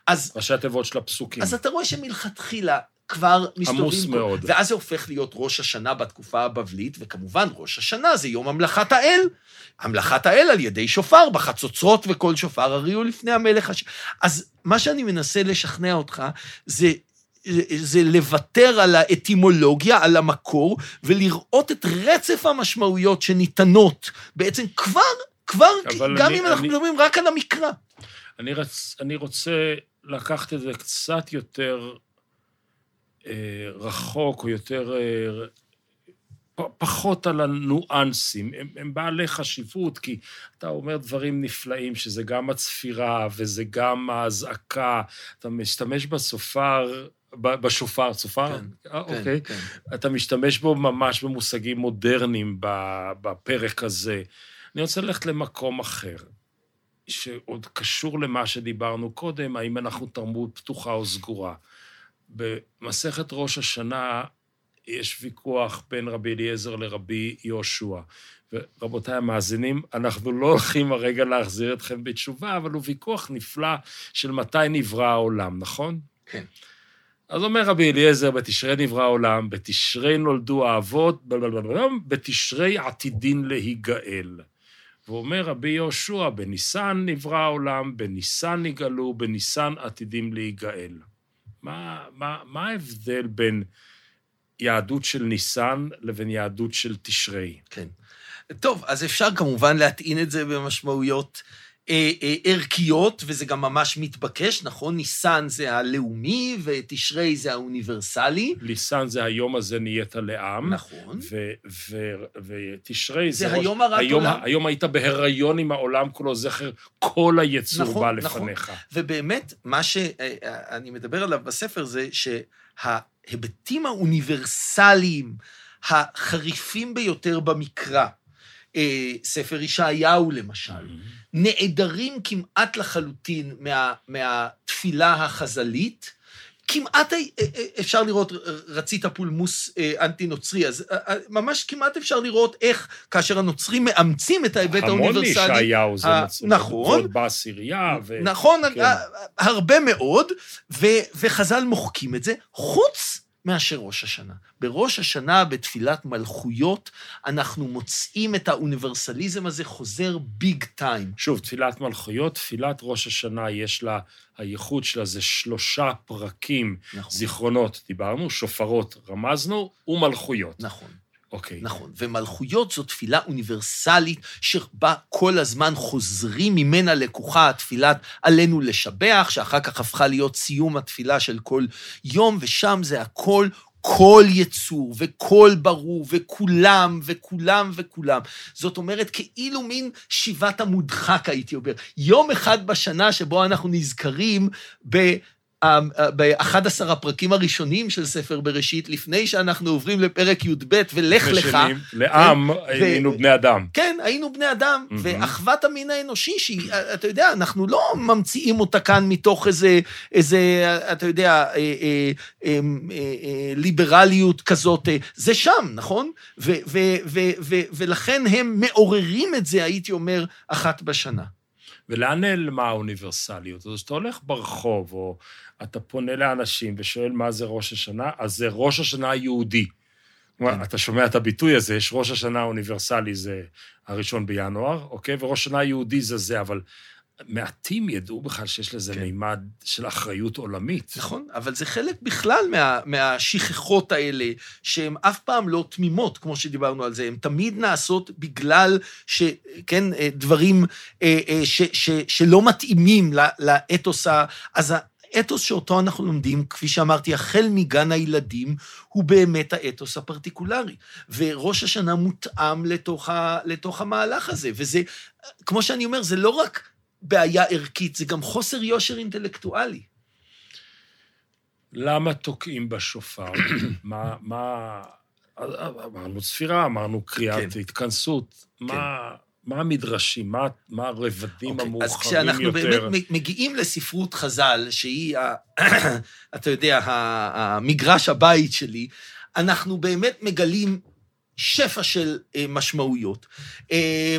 אז, ראשי התיבות של הפסוקים. אז אתה רואה שמלכתחילה כבר מסתובבים... עמוס כל- מאוד. ואז זה הופך להיות ראש השנה בתקופה הבבלית, וכמובן ראש השנה זה יום המלכת האל. המלכת האל על ידי שופר, בחצוצרות וכל שופר הריעו לפני המלך הש... אז מה שאני מנסה לשכנע אותך זה... זה לוותר על האטימולוגיה, על המקור, ולראות את רצף המשמעויות שניתנות בעצם כבר, כבר, גם אני- אם אנחנו אני- מדברים רק על המקרא. אני, רצ... אני רוצה לקחת את זה קצת יותר רחוק, או יותר... אה, פחות על הניואנסים. הם, הם בעלי חשיבות, כי אתה אומר דברים נפלאים, שזה גם הצפירה וזה גם האזעקה. אתה משתמש בסופר, בשופר, צופר? כן, אה, אוקיי. כן. אתה משתמש בו ממש במושגים מודרניים בפרק הזה. אני רוצה ללכת למקום אחר, שעוד קשור למה שדיברנו קודם, האם אנחנו תרבות פתוחה או סגורה. במסכת ראש השנה יש ויכוח בין רבי אליעזר לרבי יהושע. ורבותיי המאזינים, אנחנו לא הולכים הרגע להחזיר אתכם בתשובה, אבל הוא ויכוח נפלא של מתי נברא העולם, נכון? כן. אז אומר רבי אליעזר, בתשרי נברא העולם, בתשרי נולדו האבות, בתשרי עתידין להיגאל. ואומר רבי יהושע, בניסן נברא העולם, בניסן נגאלו, בניסן עתידים להיגאל. מה, מה, מה ההבדל בין יהדות של ניסן לבין יהדות של תשרי? כן. טוב, אז אפשר כמובן להטעין את זה במשמעויות ערכיות, וזה גם ממש מתבקש, נכון? ניסן זה הלאומי, ותשרי זה האוניברסלי. ניסן זה היום הזה נהיית לעם. נכון. ותשרי זה זה... ראש- היום הרת היום, עולם. היום היית בהיריון עם העולם כולו, זכר כל היצור נכון, בא נכון. לפניך. ובאמת, מה שאני מדבר עליו בספר זה שההיבטים האוניברסליים החריפים ביותר במקרא, אה, ספר ישעיהו למשל, נעדרים כמעט לחלוטין מה, מהתפילה החז"לית, כמעט אה, אה, אפשר לראות, רצית פולמוס אה, אנטי-נוצרי, אז ממש כמעט אפשר לראות איך כאשר הנוצרים מאמצים את ההיבט האוניברסלי... המון מישעיהו זה מצוין. נכון. בעשירייה. ו... נכון, כן. הרבה מאוד, ו, וחז"ל מוחקים את זה, חוץ מאשר ראש השנה. בראש השנה, בתפילת מלכויות, אנחנו מוצאים את האוניברסליזם הזה חוזר ביג טיים. שוב, תפילת מלכויות, תפילת ראש השנה, יש לה, הייחוד שלה זה שלושה פרקים, נכון. זיכרונות, דיברנו, שופרות, רמזנו, ומלכויות. נכון. אוקיי. Okay. נכון, ומלכויות זו תפילה אוניברסלית, שבה כל הזמן חוזרים ממנה לקוחה התפילת עלינו לשבח, שאחר כך הפכה להיות סיום התפילה של כל יום, ושם זה הכל כל יצור וכל ברור וכולם וכולם וכולם. זאת אומרת, כאילו מין שיבת המודחק, הייתי אומר. יום אחד בשנה שבו אנחנו נזכרים ב... ב-11 הפרקים הראשונים של ספר בראשית, לפני שאנחנו עוברים לפרק י"ב, ולך לך. לעם, היינו בני אדם. כן, היינו בני אדם, ואחוות המין האנושי, שהיא, אתה יודע, אנחנו לא ממציאים אותה כאן מתוך איזה, איזה אתה יודע, אה, אה, אה, ליברליות כזאת, זה שם, נכון? ולכן הם מעוררים את זה, הייתי אומר, אחת בשנה. ולאן נעלמה האוניברסליות? אז כשאתה הולך ברחוב, או אתה פונה לאנשים ושואל מה זה ראש השנה, אז זה ראש השנה היהודי. כן. אתה שומע את הביטוי הזה, יש ראש השנה האוניברסלי, זה הראשון בינואר, אוקיי? וראש השנה היהודי זה זה, אבל מעטים ידעו בכלל שיש לזה כן. מימד של אחריות עולמית. נכון, אבל זה חלק בכלל מה, מהשכחות האלה, שהן אף פעם לא תמימות, כמו שדיברנו על זה, הן תמיד נעשות בגלל ש... כן, דברים אה, אה, ש, ש, שלא מתאימים לאתוס ה... אז האתוס שאותו אנחנו לומדים, כפי שאמרתי, החל מגן הילדים, הוא באמת האתוס הפרטיקולרי. וראש השנה מותאם לתוך, ה, לתוך המהלך הזה. וזה, כמו שאני אומר, זה לא רק בעיה ערכית, זה גם חוסר יושר אינטלקטואלי. למה תוקעים בשופר? מה, מה... אמרנו ספירה, אמרנו קריאת כן. התכנסות. כן. מה... מה המדרשים, מה, מה הרבדים okay, אוקיי, המאוחרים יותר? אז כשאנחנו יותר? באמת מגיעים לספרות חז"ל, שהיא, ה, אתה יודע, המגרש הבית שלי, אנחנו באמת מגלים שפע של אה, משמעויות. אה,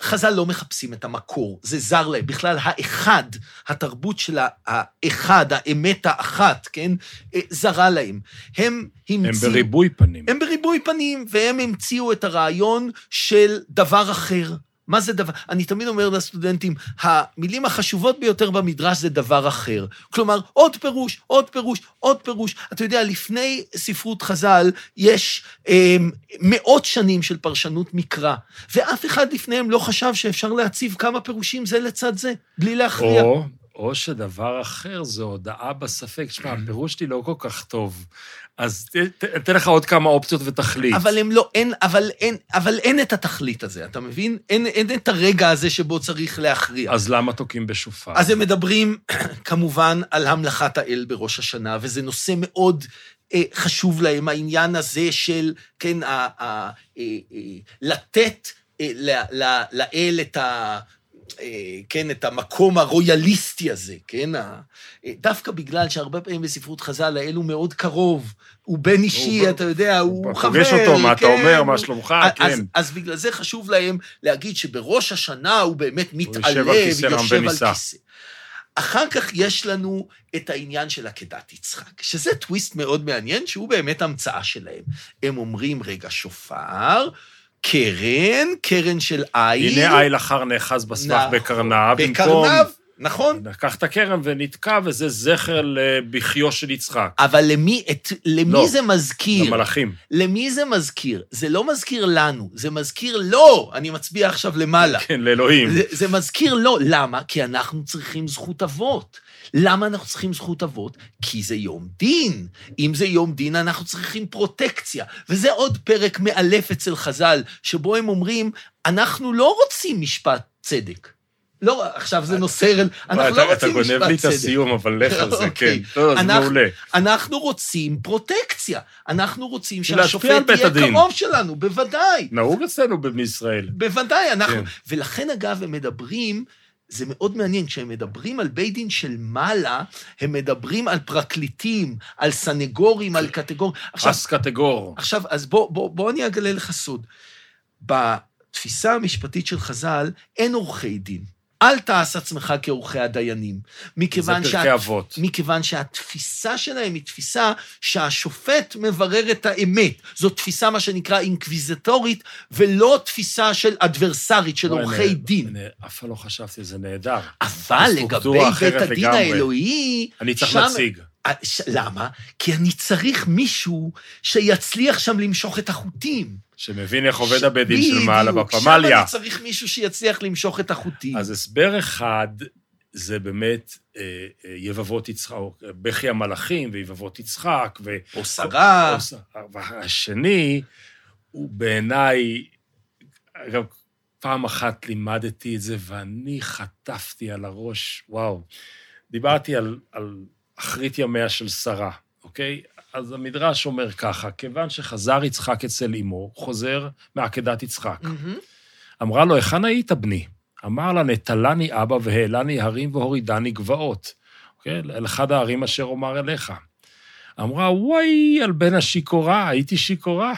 חז"ל לא מחפשים את המקור, זה זר להם. בכלל, האחד, התרבות של האחד, האמת האחת, כן? אה, זרה להם. הם המציאו... הם בריבוי פנים. הם בריבוי פנים, והם המציאו את הרעיון של דבר אחר. מה זה דבר? אני תמיד אומר לסטודנטים, המילים החשובות ביותר במדרש זה דבר אחר. כלומר, עוד פירוש, עוד פירוש, עוד פירוש. אתה יודע, לפני ספרות חז"ל יש אה, מאות שנים של פרשנות מקרא, ואף אחד לפניהם לא חשב שאפשר להציב כמה פירושים זה לצד זה, בלי להכריע. או, או שדבר אחר זה הודעה בספק. תשמע, הפירוש שלי לא כל כך טוב. אז אתן לך עוד כמה אופציות ותחליט. אבל הם לא, אין, אבל אין, אבל אין את התכלית הזה, אתה מבין? אין, אין את הרגע הזה שבו צריך להכריע. אז למה תוקעים בשופר? אז הם מדברים, כמובן, על המלכת האל בראש השנה, וזה נושא מאוד אה, חשוב להם, העניין הזה של, כן, ה, ה, ה, אה, אה, לתת אה, לאל את ה... אה, כן, את המקום הרויאליסטי הזה, כן? אה, דווקא בגלל שהרבה פעמים בספרות חז"ל האל הוא מאוד קרוב, הוא בן אישי, אתה יודע, הוא חבר, פוגש אותו, מה אתה אומר, מה שלומך, כן. אז בגלל זה חשוב להם להגיד שבראש השנה הוא באמת מתעלה ויושב על כיסא. אחר כך יש לנו את העניין של עקדת יצחק, שזה טוויסט מאוד מעניין, שהוא באמת המצאה שלהם. הם אומרים, רגע, שופר, קרן, קרן של איל. הנה איל אחר נאחז בסבך נכון, בקרנב, בקרנב, נכון. לקח את הקרן ונתקע, וזה זכר לבכיו של יצחק. אבל למי, את, למי לא, זה מזכיר? למלאכים. למי זה מזכיר? זה לא מזכיר לנו, זה מזכיר לו. אני מצביע עכשיו למעלה. כן, לאלוהים. זה, זה מזכיר לו. למה? כי אנחנו צריכים זכות אבות. למה אנחנו צריכים זכות אבות? כי זה יום דין. אם זה יום דין, אנחנו צריכים פרוטקציה. וזה עוד פרק מאלף אצל חז"ל, שבו הם אומרים, אנחנו לא רוצים משפט צדק. לא, עכשיו זה נושא, אנחנו לא רוצים משפט צדק. אתה גונב לי את הסיום, אבל לך על זה, כן. לא, זה מעולה. אנחנו רוצים פרוטקציה. אנחנו רוצים שהשופט יהיה קרוב שלנו, בוודאי. נהוג אצלנו בישראל. בוודאי, אנחנו... כן. ולכן, אגב, הם מדברים... זה מאוד מעניין, כשהם מדברים על בית דין של מעלה, הם מדברים על פרקליטים, על סנגורים, על קטגורים. עכשיו, חס קטגור. עכשיו, אז בוא, בוא, בוא אני אגלה לך סוד. בתפיסה המשפטית של חז"ל, אין עורכי דין. אל תעש עצמך כעורכי הדיינים. זה מכיוון, פרקי אבות. מכיוון שהתפיסה שלהם היא תפיסה שהשופט מברר את האמת. זו תפיסה, מה שנקרא, אינקוויזטורית, ולא תפיסה של אדברסרית, של עורכי נה- דין. נה- אף פעם לא חשבתי, זה נהדר. אבל לגבי בית הדין לגמרי. האלוהי, אני צריך שם- נציג. ש- למה? כי אני צריך מישהו שיצליח שם למשוך את החוטים. שמבין איך עובד הבית דין של מעלה בדיוק, שם בפמליה. אני צריך מישהו שיצליח למשוך את החוטים. אז הסבר אחד, זה באמת אה, אה, יבבות יצחק, בכי המלאכים ויבבות יצחק, ו... או שרה. או ש- והשני, הוא בעיניי, אגב, פעם אחת לימדתי את זה ואני חטפתי על הראש, וואו. דיברתי על, על אחרית ימיה של שרה, אוקיי? אז המדרש אומר ככה, כיוון שחזר יצחק אצל אמו, חוזר מעקדת יצחק. מהמם. אמרה לו, היכן היית בני? אמר לה, נטלני אבא והעלני הרים והורידני גבעות. אוקיי? אל אחד הערים אשר אומר אליך. אמרה, וואי, על בן השיכורה, הייתי שיכורה.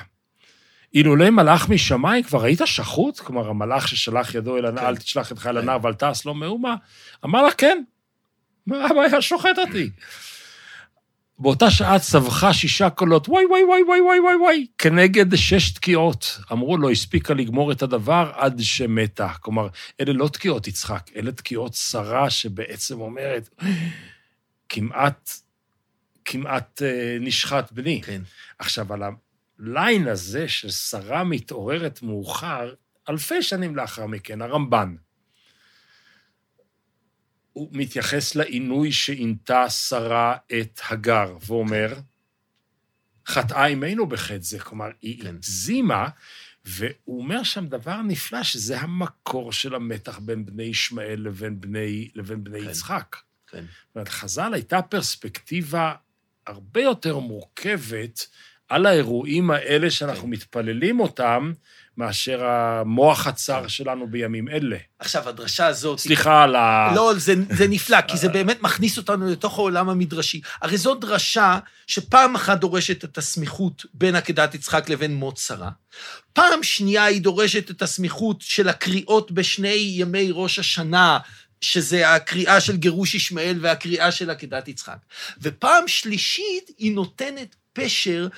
אילולא מלאך משמיים, כבר היית שחוט? כלומר, המלאך ששלח ידו אל הנער, כן. אל תשלח ידך אל כן. הנער ואל תעש לו מאומה. אמר לה, כן. מה הבעיה שוחט אותי? באותה שעה צווחה שישה קולות, וואי, וואי, וואי, וואי, וואי, וואי, וואי, כנגד שש תקיעות. אמרו לו, הספיקה לגמור את הדבר עד שמתה. כלומר, אלה לא תקיעות יצחק, אלה תקיעות שרה שבעצם אומרת, כמעט, כמעט אה, נשחט בני. כן. עכשיו, על הליין הזה ששרה מתעוררת מאוחר, אלפי שנים לאחר מכן, הרמב"ן, הוא מתייחס לעינוי שעינתה שרה את הגר, ואומר, חטאה אמנו בחטא זה, כלומר, היא כן. הגזימה, והוא אומר שם דבר נפלא, שזה המקור של המתח בין בני ישמעאל לבין בני, לבין בני כן. יצחק. כן. זאת אומרת, חז"ל הייתה פרספקטיבה הרבה יותר מורכבת על האירועים האלה שאנחנו כן. מתפללים אותם, מאשר המוח הצר שלנו בימים אלה. עכשיו, הדרשה הזאת... סליחה על ה... לא, זה, זה נפלא, כי זה באמת מכניס אותנו לתוך העולם המדרשי. הרי זו דרשה שפעם אחת דורשת את הסמיכות בין עקדת יצחק לבין מות שרה. פעם שנייה היא דורשת את הסמיכות של הקריאות בשני ימי ראש השנה, שזה הקריאה של גירוש ישמעאל והקריאה של עקדת יצחק. ופעם שלישית היא נותנת פשר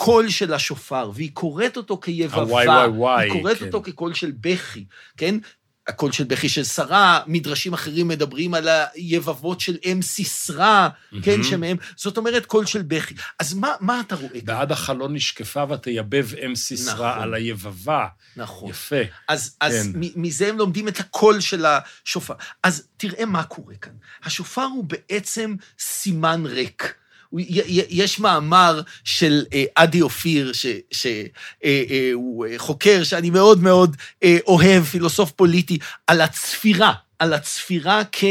לקול של השופר, והיא קוראת אותו כיבבה. הוואי, וואי, וואי, היא קוראת כן. אותו כקול של בכי, כן? הקול של בכי של שרה, מדרשים אחרים מדברים על היבבות של אם סיסרא, כן, מהמם. שמהם, זאת אומרת קול של בכי. אז מה, מה אתה רואה? בעד החלון נשקפה ותייבב אם סיסרא נכון. על היבבה. נכון. יפה. אז, אז כן. מ- מזה הם לומדים את הקול של השופר. אז תראה מה קורה כאן. השופר הוא בעצם סימן ריק. יש מאמר של אה, עדי אופיר, שהוא חוקר שאני מאוד מאוד אה, אוהב, פילוסוף פוליטי, על הצפירה, על הצפירה כ...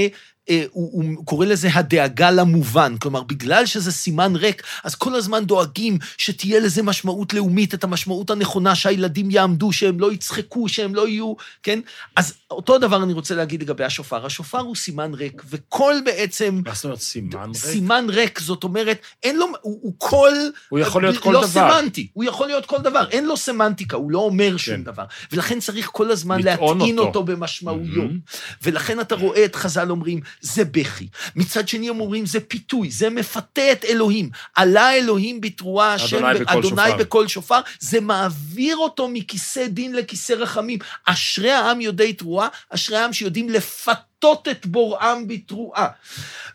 אה, הוא, הוא קורא לזה הדאגה למובן. כלומר, בגלל שזה סימן ריק, אז כל הזמן דואגים שתהיה לזה משמעות לאומית, את המשמעות הנכונה, שהילדים יעמדו, שהם לא יצחקו, שהם לא יהיו, כן? אז אותו דבר אני רוצה להגיד לגבי השופר. השופר הוא סימן ריק, וכל בעצם... מה זאת אומרת סימן ריק? סימן ריק, זאת אומרת, אין לו, הוא, הוא קול... הוא יכול להיות כל לא דבר. סמנטי, הוא יכול להיות כל דבר, אין לו סמנטיקה, הוא לא אומר שום כן. דבר. ולכן צריך כל הזמן להטעין אותו. אותו במשמעויות. מהמם. ולכן אתה רואה את חז"ל אומרים, זה בכי. מצד שני הם אומרים, זה פיתוי, זה מפתה את אלוהים. עלה אלוהים בתרועה, השם, אדוני בקול שופר, זה מעביר אותו מכיסא דין לכיסא רחמים. אשרי העם יודעי תרועה, אשרי העם שיודעים לפתות את בוראם בתרועה.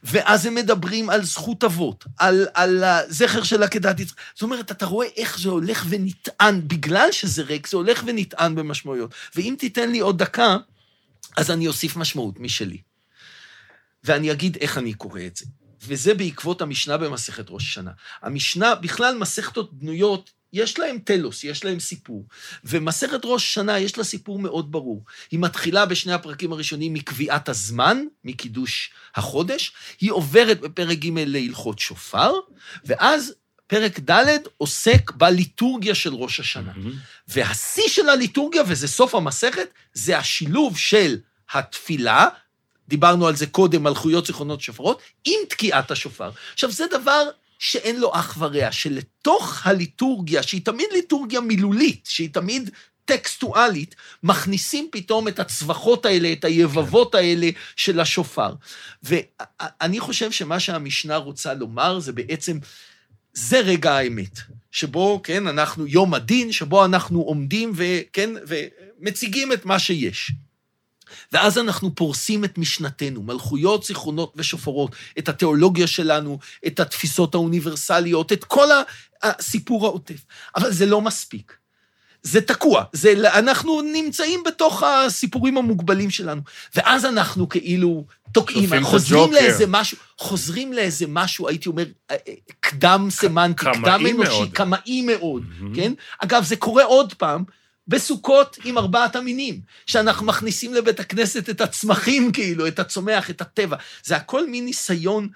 ואז הם מדברים על זכות אבות, על, על הזכר של עקדת יצחק. זאת אומרת, אתה רואה איך זה הולך ונטען, בגלל שזה ריק, זה הולך ונטען במשמעויות. ואם תיתן לי עוד דקה, אז אני אוסיף משמעות משלי. ואני אגיד איך אני קורא את זה. וזה בעקבות המשנה במסכת ראש השנה. המשנה, בכלל מסכתות בנויות, יש להם טלוס, יש להם סיפור. ומסכת ראש השנה, יש לה סיפור מאוד ברור. היא מתחילה בשני הפרקים הראשונים מקביעת הזמן, מקידוש החודש, היא עוברת בפרק ג' להלכות שופר, ואז פרק ד' עוסק בליטורגיה של ראש השנה. מהמם. והשיא של הליטורגיה, וזה סוף המסכת, זה השילוב של התפילה, דיברנו על זה קודם, מלכויות זיכרונות שופרות, עם תקיעת השופר. עכשיו, זה דבר שאין לו אח ורע, שלתוך הליטורגיה, שהיא תמיד ליטורגיה מילולית, שהיא תמיד טקסטואלית, מכניסים פתאום את הצווחות האלה, את היבבות האלה של השופר. ואני חושב שמה שהמשנה רוצה לומר זה בעצם, זה רגע האמת, שבו, כן, אנחנו, יום הדין, שבו אנחנו עומדים וכן, ומציגים את מה שיש. ואז אנחנו פורסים את משנתנו, מלכויות, זיכרונות ושופרות, את התיאולוגיה שלנו, את התפיסות האוניברסליות, את כל הסיפור העוטף. אבל זה לא מספיק. זה תקוע, זה, אנחנו נמצאים בתוך הסיפורים המוגבלים שלנו. ואז אנחנו כאילו תוקעים, חוזרים לאיזה משהו, חוזרים לאיזה משהו, הייתי אומר, אה, אה, קדם סמנטי, קדם אנושי, קמאי מאוד. כן? אגב, זה קורה עוד פעם, בסוכות עם ארבעת המינים, שאנחנו מכניסים לבית הכנסת את הצמחים, כאילו, את הצומח, את הטבע. זה הכל מין ניסיון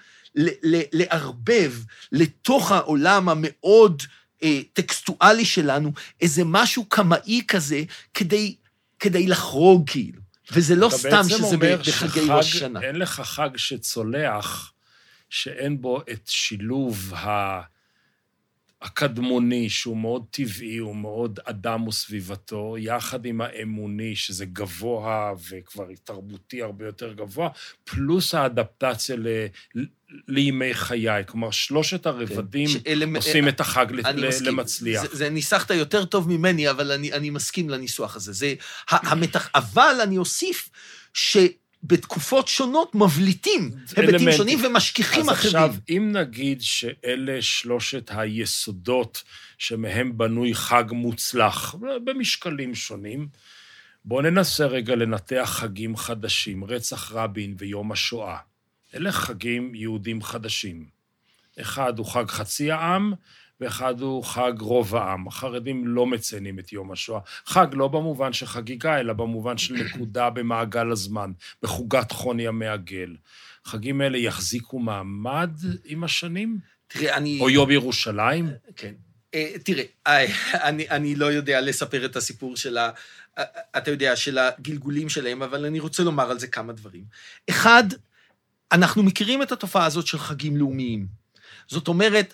לערבב לתוך העולם המאוד אה, טקסטואלי שלנו איזה משהו קמאי כזה, כדי, כדי לחרוג, כאילו. וזה לא סתם שזה בחגי ראש השנה. אין לך חג שצולח, שאין בו את שילוב ה... הקדמוני, שהוא מאוד טבעי, הוא מאוד אדם וסביבתו, יחד עם האמוני, שזה גבוה וכבר תרבותי הרבה יותר גבוה, פלוס האדפטציה ל... לימי חיי. כלומר, שלושת הרבדים כן. עושים את החג למצליח. זה, זה ניסחת יותר טוב ממני, אבל אני, אני מסכים לניסוח הזה. זה המתח... אבל אני אוסיף ש... בתקופות שונות מבליטים היבטים שונים ומשכיחים אחרים. אז עכשיו, אם נגיד שאלה שלושת היסודות שמהם בנוי חג מוצלח, במשקלים שונים, בואו ננסה רגע לנתח חגים חדשים, רצח רבין ויום השואה. אלה חגים יהודים חדשים. אחד הוא חג חצי העם, ואחד הוא חג רוב העם. החרדים לא מציינים את יום השואה. חג לא במובן של חגיגה, אלא במובן של נקודה במעגל הזמן, בחוגת חוני המעגל. חגים אלה יחזיקו מעמד עם השנים? תראה, אני... או יום ירושלים? כן. אה, תראה, אה, אני, אני לא יודע לספר את הסיפור של ה... אה, אתה יודע, של הגלגולים שלהם, אבל אני רוצה לומר על זה כמה דברים. אחד, אנחנו מכירים את התופעה הזאת של חגים לאומיים. זאת אומרת,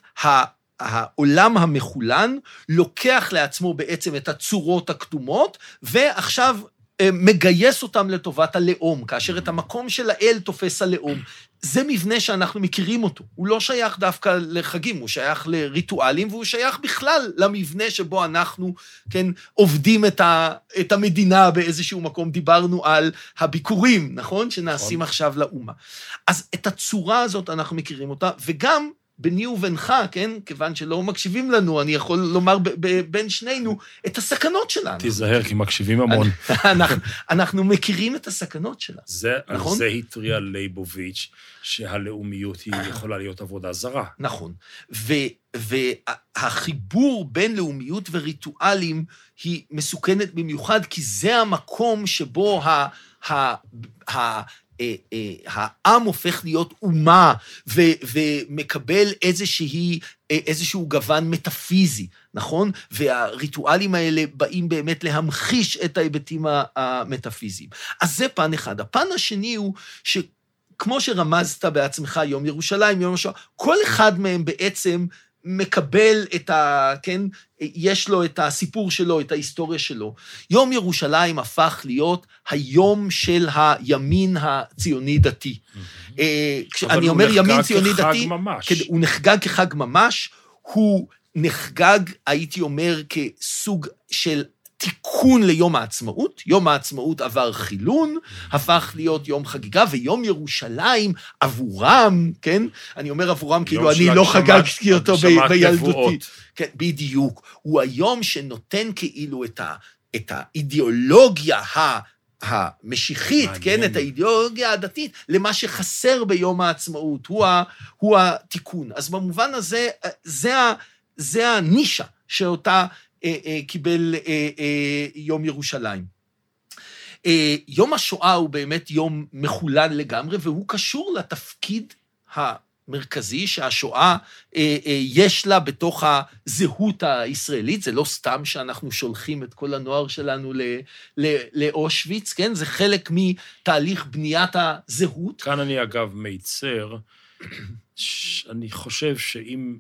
העולם המחולן לוקח לעצמו בעצם את הצורות הקדומות, ועכשיו אה, מגייס אותם לטובת הלאום, כאשר את המקום של האל תופס הלאום. זה מבנה שאנחנו מכירים אותו. הוא לא שייך דווקא לחגים, הוא שייך לריטואלים, והוא שייך בכלל למבנה שבו אנחנו, כן, עובדים את, ה, את המדינה באיזשהו מקום. דיברנו על הביקורים, נכון? שנעשים נכון. עכשיו לאומה. אז את הצורה הזאת אנחנו מכירים אותה, וגם ביני ובינך, כן? כיוון שלא מקשיבים לנו, אני יכול לומר בין שנינו את הסכנות שלנו. תיזהר, כי מקשיבים המון. אנחנו, אנחנו מכירים את הסכנות שלנו, זה, נכון? זה התריע לייבוביץ', שהלאומיות היא יכולה להיות עבודה זרה. נכון. ו, והחיבור בין לאומיות וריטואלים היא מסוכנת במיוחד, כי זה המקום שבו ה... אה, אה, העם הופך להיות אומה ו, ומקבל איזושהי, אה, איזשהו גוון מטאפיזי, נכון? והריטואלים האלה באים באמת להמחיש את ההיבטים המטאפיזיים. אז זה פן אחד. הפן השני הוא ש... כמו שרמזת בעצמך, יום ירושלים, יום השואה, כל אחד מהם בעצם מקבל את ה... כן? יש לו את הסיפור שלו, את ההיסטוריה שלו. יום ירושלים הפך להיות היום של הימין הציוני-דתי. כשאני אומר ימין ציוני-דתי, הוא נחגג כחג ממש, הוא נחגג, הייתי אומר, כסוג של תיקון ליום העצמאות, יום העצמאות עבר חילון, הפך להיות יום חגיגה, ויום ירושלים עבורם, כן? אני אומר עבורם כאילו אני לא חגגתי אותו בילדותי. כן, בדיוק. הוא היום שנותן כאילו את, ה, את האידיאולוגיה ה... המשיחית, מעניין. כן, את האידיאולוגיה הדתית, למה שחסר ביום העצמאות, הוא, ה, הוא התיקון. אז במובן הזה, זה, זה הנישה שאותה אה, אה, קיבל אה, יום ירושלים. יום השואה הוא באמת יום מחולן לגמרי, והוא קשור לתפקיד מרכזי שהשואה אה, אה, יש לה בתוך הזהות הישראלית, זה לא סתם שאנחנו שולחים את כל הנוער שלנו לאושוויץ, כן? זה חלק מתהליך בניית הזהות. כאן אני אגב מיצר, אני חושב שאם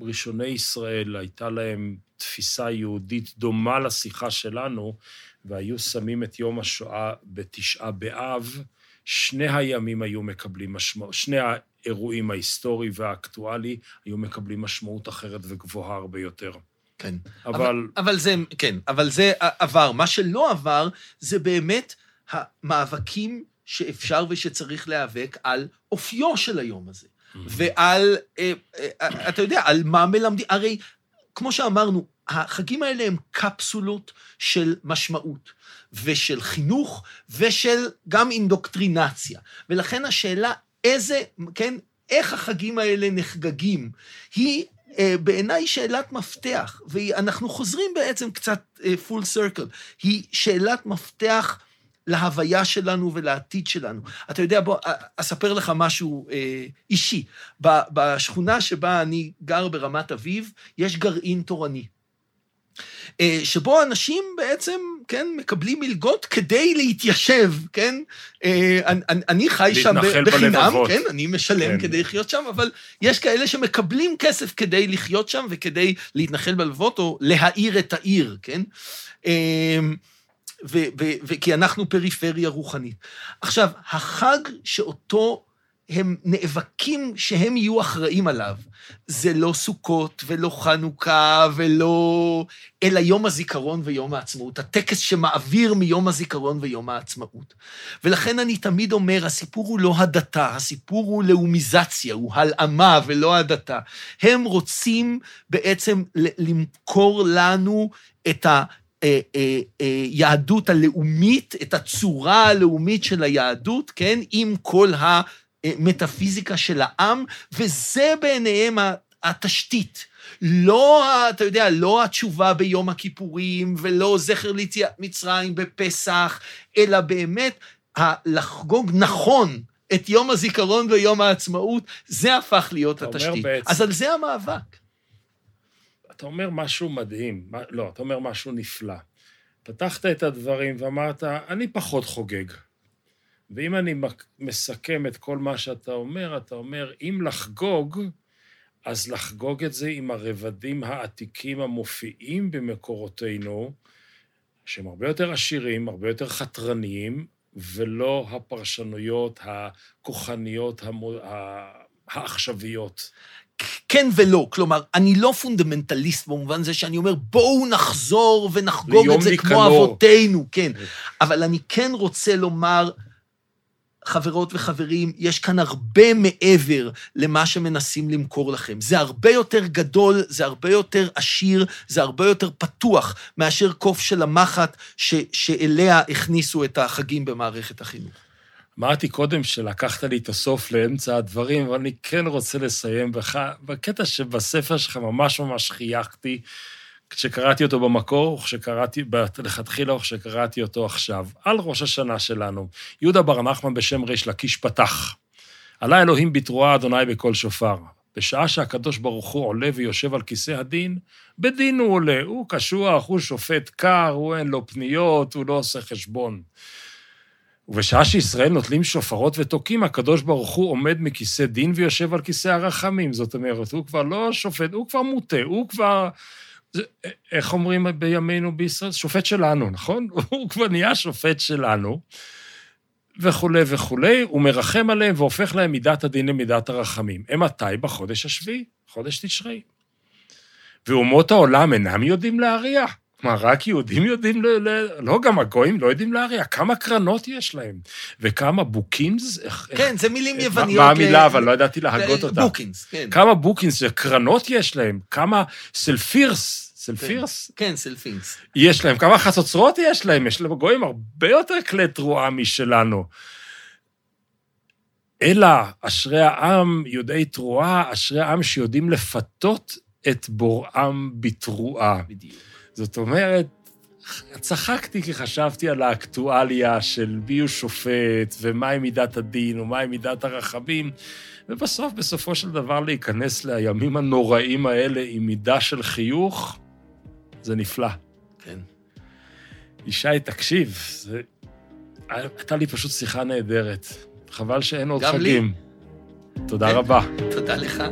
ראשוני ישראל הייתה להם תפיסה יהודית דומה לשיחה שלנו, והיו שמים את יום השואה בתשעה באב, שני הימים היו מקבלים משמעות, שני האירועים ההיסטורי והאקטואלי היו מקבלים משמעות אחרת וגבוהה הרבה יותר. כן. אבל... אבל, אבל זה, כן, אבל זה עבר. מה שלא עבר, זה באמת המאבקים שאפשר ושצריך להיאבק על אופיו של היום הזה. ועל, אה, אה, אתה יודע, על מה מלמדים. הרי, כמו שאמרנו, החגים האלה הם קפסולות של משמעות. ושל חינוך ושל גם אינדוקטרינציה. ולכן השאלה איזה, כן, איך החגים האלה נחגגים, היא אה, בעיניי שאלת מפתח, ואנחנו חוזרים בעצם קצת פול uh, סרקל, היא שאלת מפתח להוויה שלנו ולעתיד שלנו. אתה יודע, בוא, אספר לך משהו אה, אישי. בשכונה שבה אני גר ברמת אביב, יש גרעין תורני. אה, שבו אנשים בעצם, כן, מקבלים מלגות כדי להתיישב, כן? אה, אני, אני חי שם בחינם, כן, אני משלם כן. כדי לחיות שם, אבל יש כאלה שמקבלים כסף כדי לחיות שם וכדי להתנחל בלבבות או להאיר את העיר, כן? אה, וכי אנחנו פריפריה רוחנית. עכשיו, החג שאותו הם נאבקים שהם יהיו אחראים עליו. זה לא סוכות ולא חנוכה ולא... אלא יום הזיכרון ויום העצמאות. הטקס שמעביר מיום הזיכרון ויום העצמאות. ולכן אני תמיד אומר, הסיפור הוא לא הדתה, הסיפור הוא לאומיזציה, הוא הלאמה ולא הדתה. הם רוצים בעצם למכור לנו את ה... היהדות אה, אה, אה, הלאומית, את הצורה הלאומית של היהדות, כן? עם כל ה... מטאפיזיקה של העם, וזה בעיניהם התשתית. לא, אתה יודע, לא התשובה ביום הכיפורים, ולא זכר ליציאת מצרים בפסח, אלא באמת לחגוג נכון את יום הזיכרון ויום העצמאות, זה הפך להיות התשתית. בעצם, אז על זה המאבק. אתה אומר משהו מדהים, לא, אתה אומר משהו נפלא. פתחת את הדברים ואמרת, אני פחות חוגג. ואם אני מסכם את כל מה שאתה אומר, אתה אומר, אם לחגוג, אז לחגוג את זה עם הרבדים העתיקים המופיעים במקורותינו, שהם הרבה יותר עשירים, הרבה יותר חתרניים, ולא הפרשנויות הכוחניות העכשוויות. כן ולא, כלומר, אני לא פונדמנטליסט במובן זה שאני אומר, בואו נחזור ונחגוג את זה כמו אבותינו, כן. אבל אני כן רוצה לומר, חברות וחברים, יש כאן הרבה מעבר למה שמנסים למכור לכם. זה הרבה יותר גדול, זה הרבה יותר עשיר, זה הרבה יותר פתוח מאשר קוף של המחט ש, שאליה הכניסו את החגים במערכת החינוך. אמרתי קודם שלקחת לי את הסוף לאמצע הדברים, אבל אני כן רוצה לסיים בך, בקטע שבספר שלך ממש ממש חייכתי. כשקראתי אותו במקור, או כשקראתי, לכתחילה, או כשקראתי אותו עכשיו, על ראש השנה שלנו. יהודה בר נחמן בשם ריש לקיש פתח. עלה אלוהים בתרועה אדוני בקול שופר. בשעה שהקדוש ברוך הוא עולה ויושב על כיסא הדין, בדין הוא עולה. הוא קשוח, הוא שופט קר, הוא אין לו פניות, הוא לא עושה חשבון. ובשעה שישראל נוטלים שופרות ותוקים, הקדוש ברוך הוא עומד מכיסא דין ויושב על כיסא הרחמים. זאת אומרת, הוא כבר לא שופט, הוא כבר מוטה, הוא כבר איך אומרים בימינו בישראל? שופט שלנו, נכון? הוא כבר נהיה שופט שלנו, וכולי וכולי, הוא מרחם עליהם והופך להם מידת הדין למידת הרחמים. הם מתי? בחודש השביעי, חודש תשרי. ואומות העולם אינם יודעים להריע. כלומר, רק יהודים יודעים, ל, ל, לא, גם הגויים לא יודעים להריע. כמה קרנות יש להם? וכמה בוקינס? כן, זה מילים יווניות. מה המילה, אבל לא ידעתי להגות אותה. בוקינס, כן. כמה בוקינס, קרנות יש להם? כמה סלפירס, סלפירס? כן, כן, סלפינס. יש להם, כמה חצוצרות יש להם? יש להם גויים הרבה יותר כלי תרועה משלנו. אלא אשרי העם יודעי תרועה, אשרי העם שיודעים לפתות את בוראם בתרועה. בדיוק. זאת אומרת, צחקתי כי חשבתי על האקטואליה של מי הוא שופט, ומהי מידת הדין, ומהי מידת הרחמים, ובסוף, בסופו של דבר, להיכנס לימים הנוראים האלה עם מידה של חיוך, זה נפלא. כן. ישי, תקשיב, זה... הייתה לי פשוט שיחה נהדרת. חבל שאין עוד גם לי. חגים. תודה כן. רבה. תודה לך.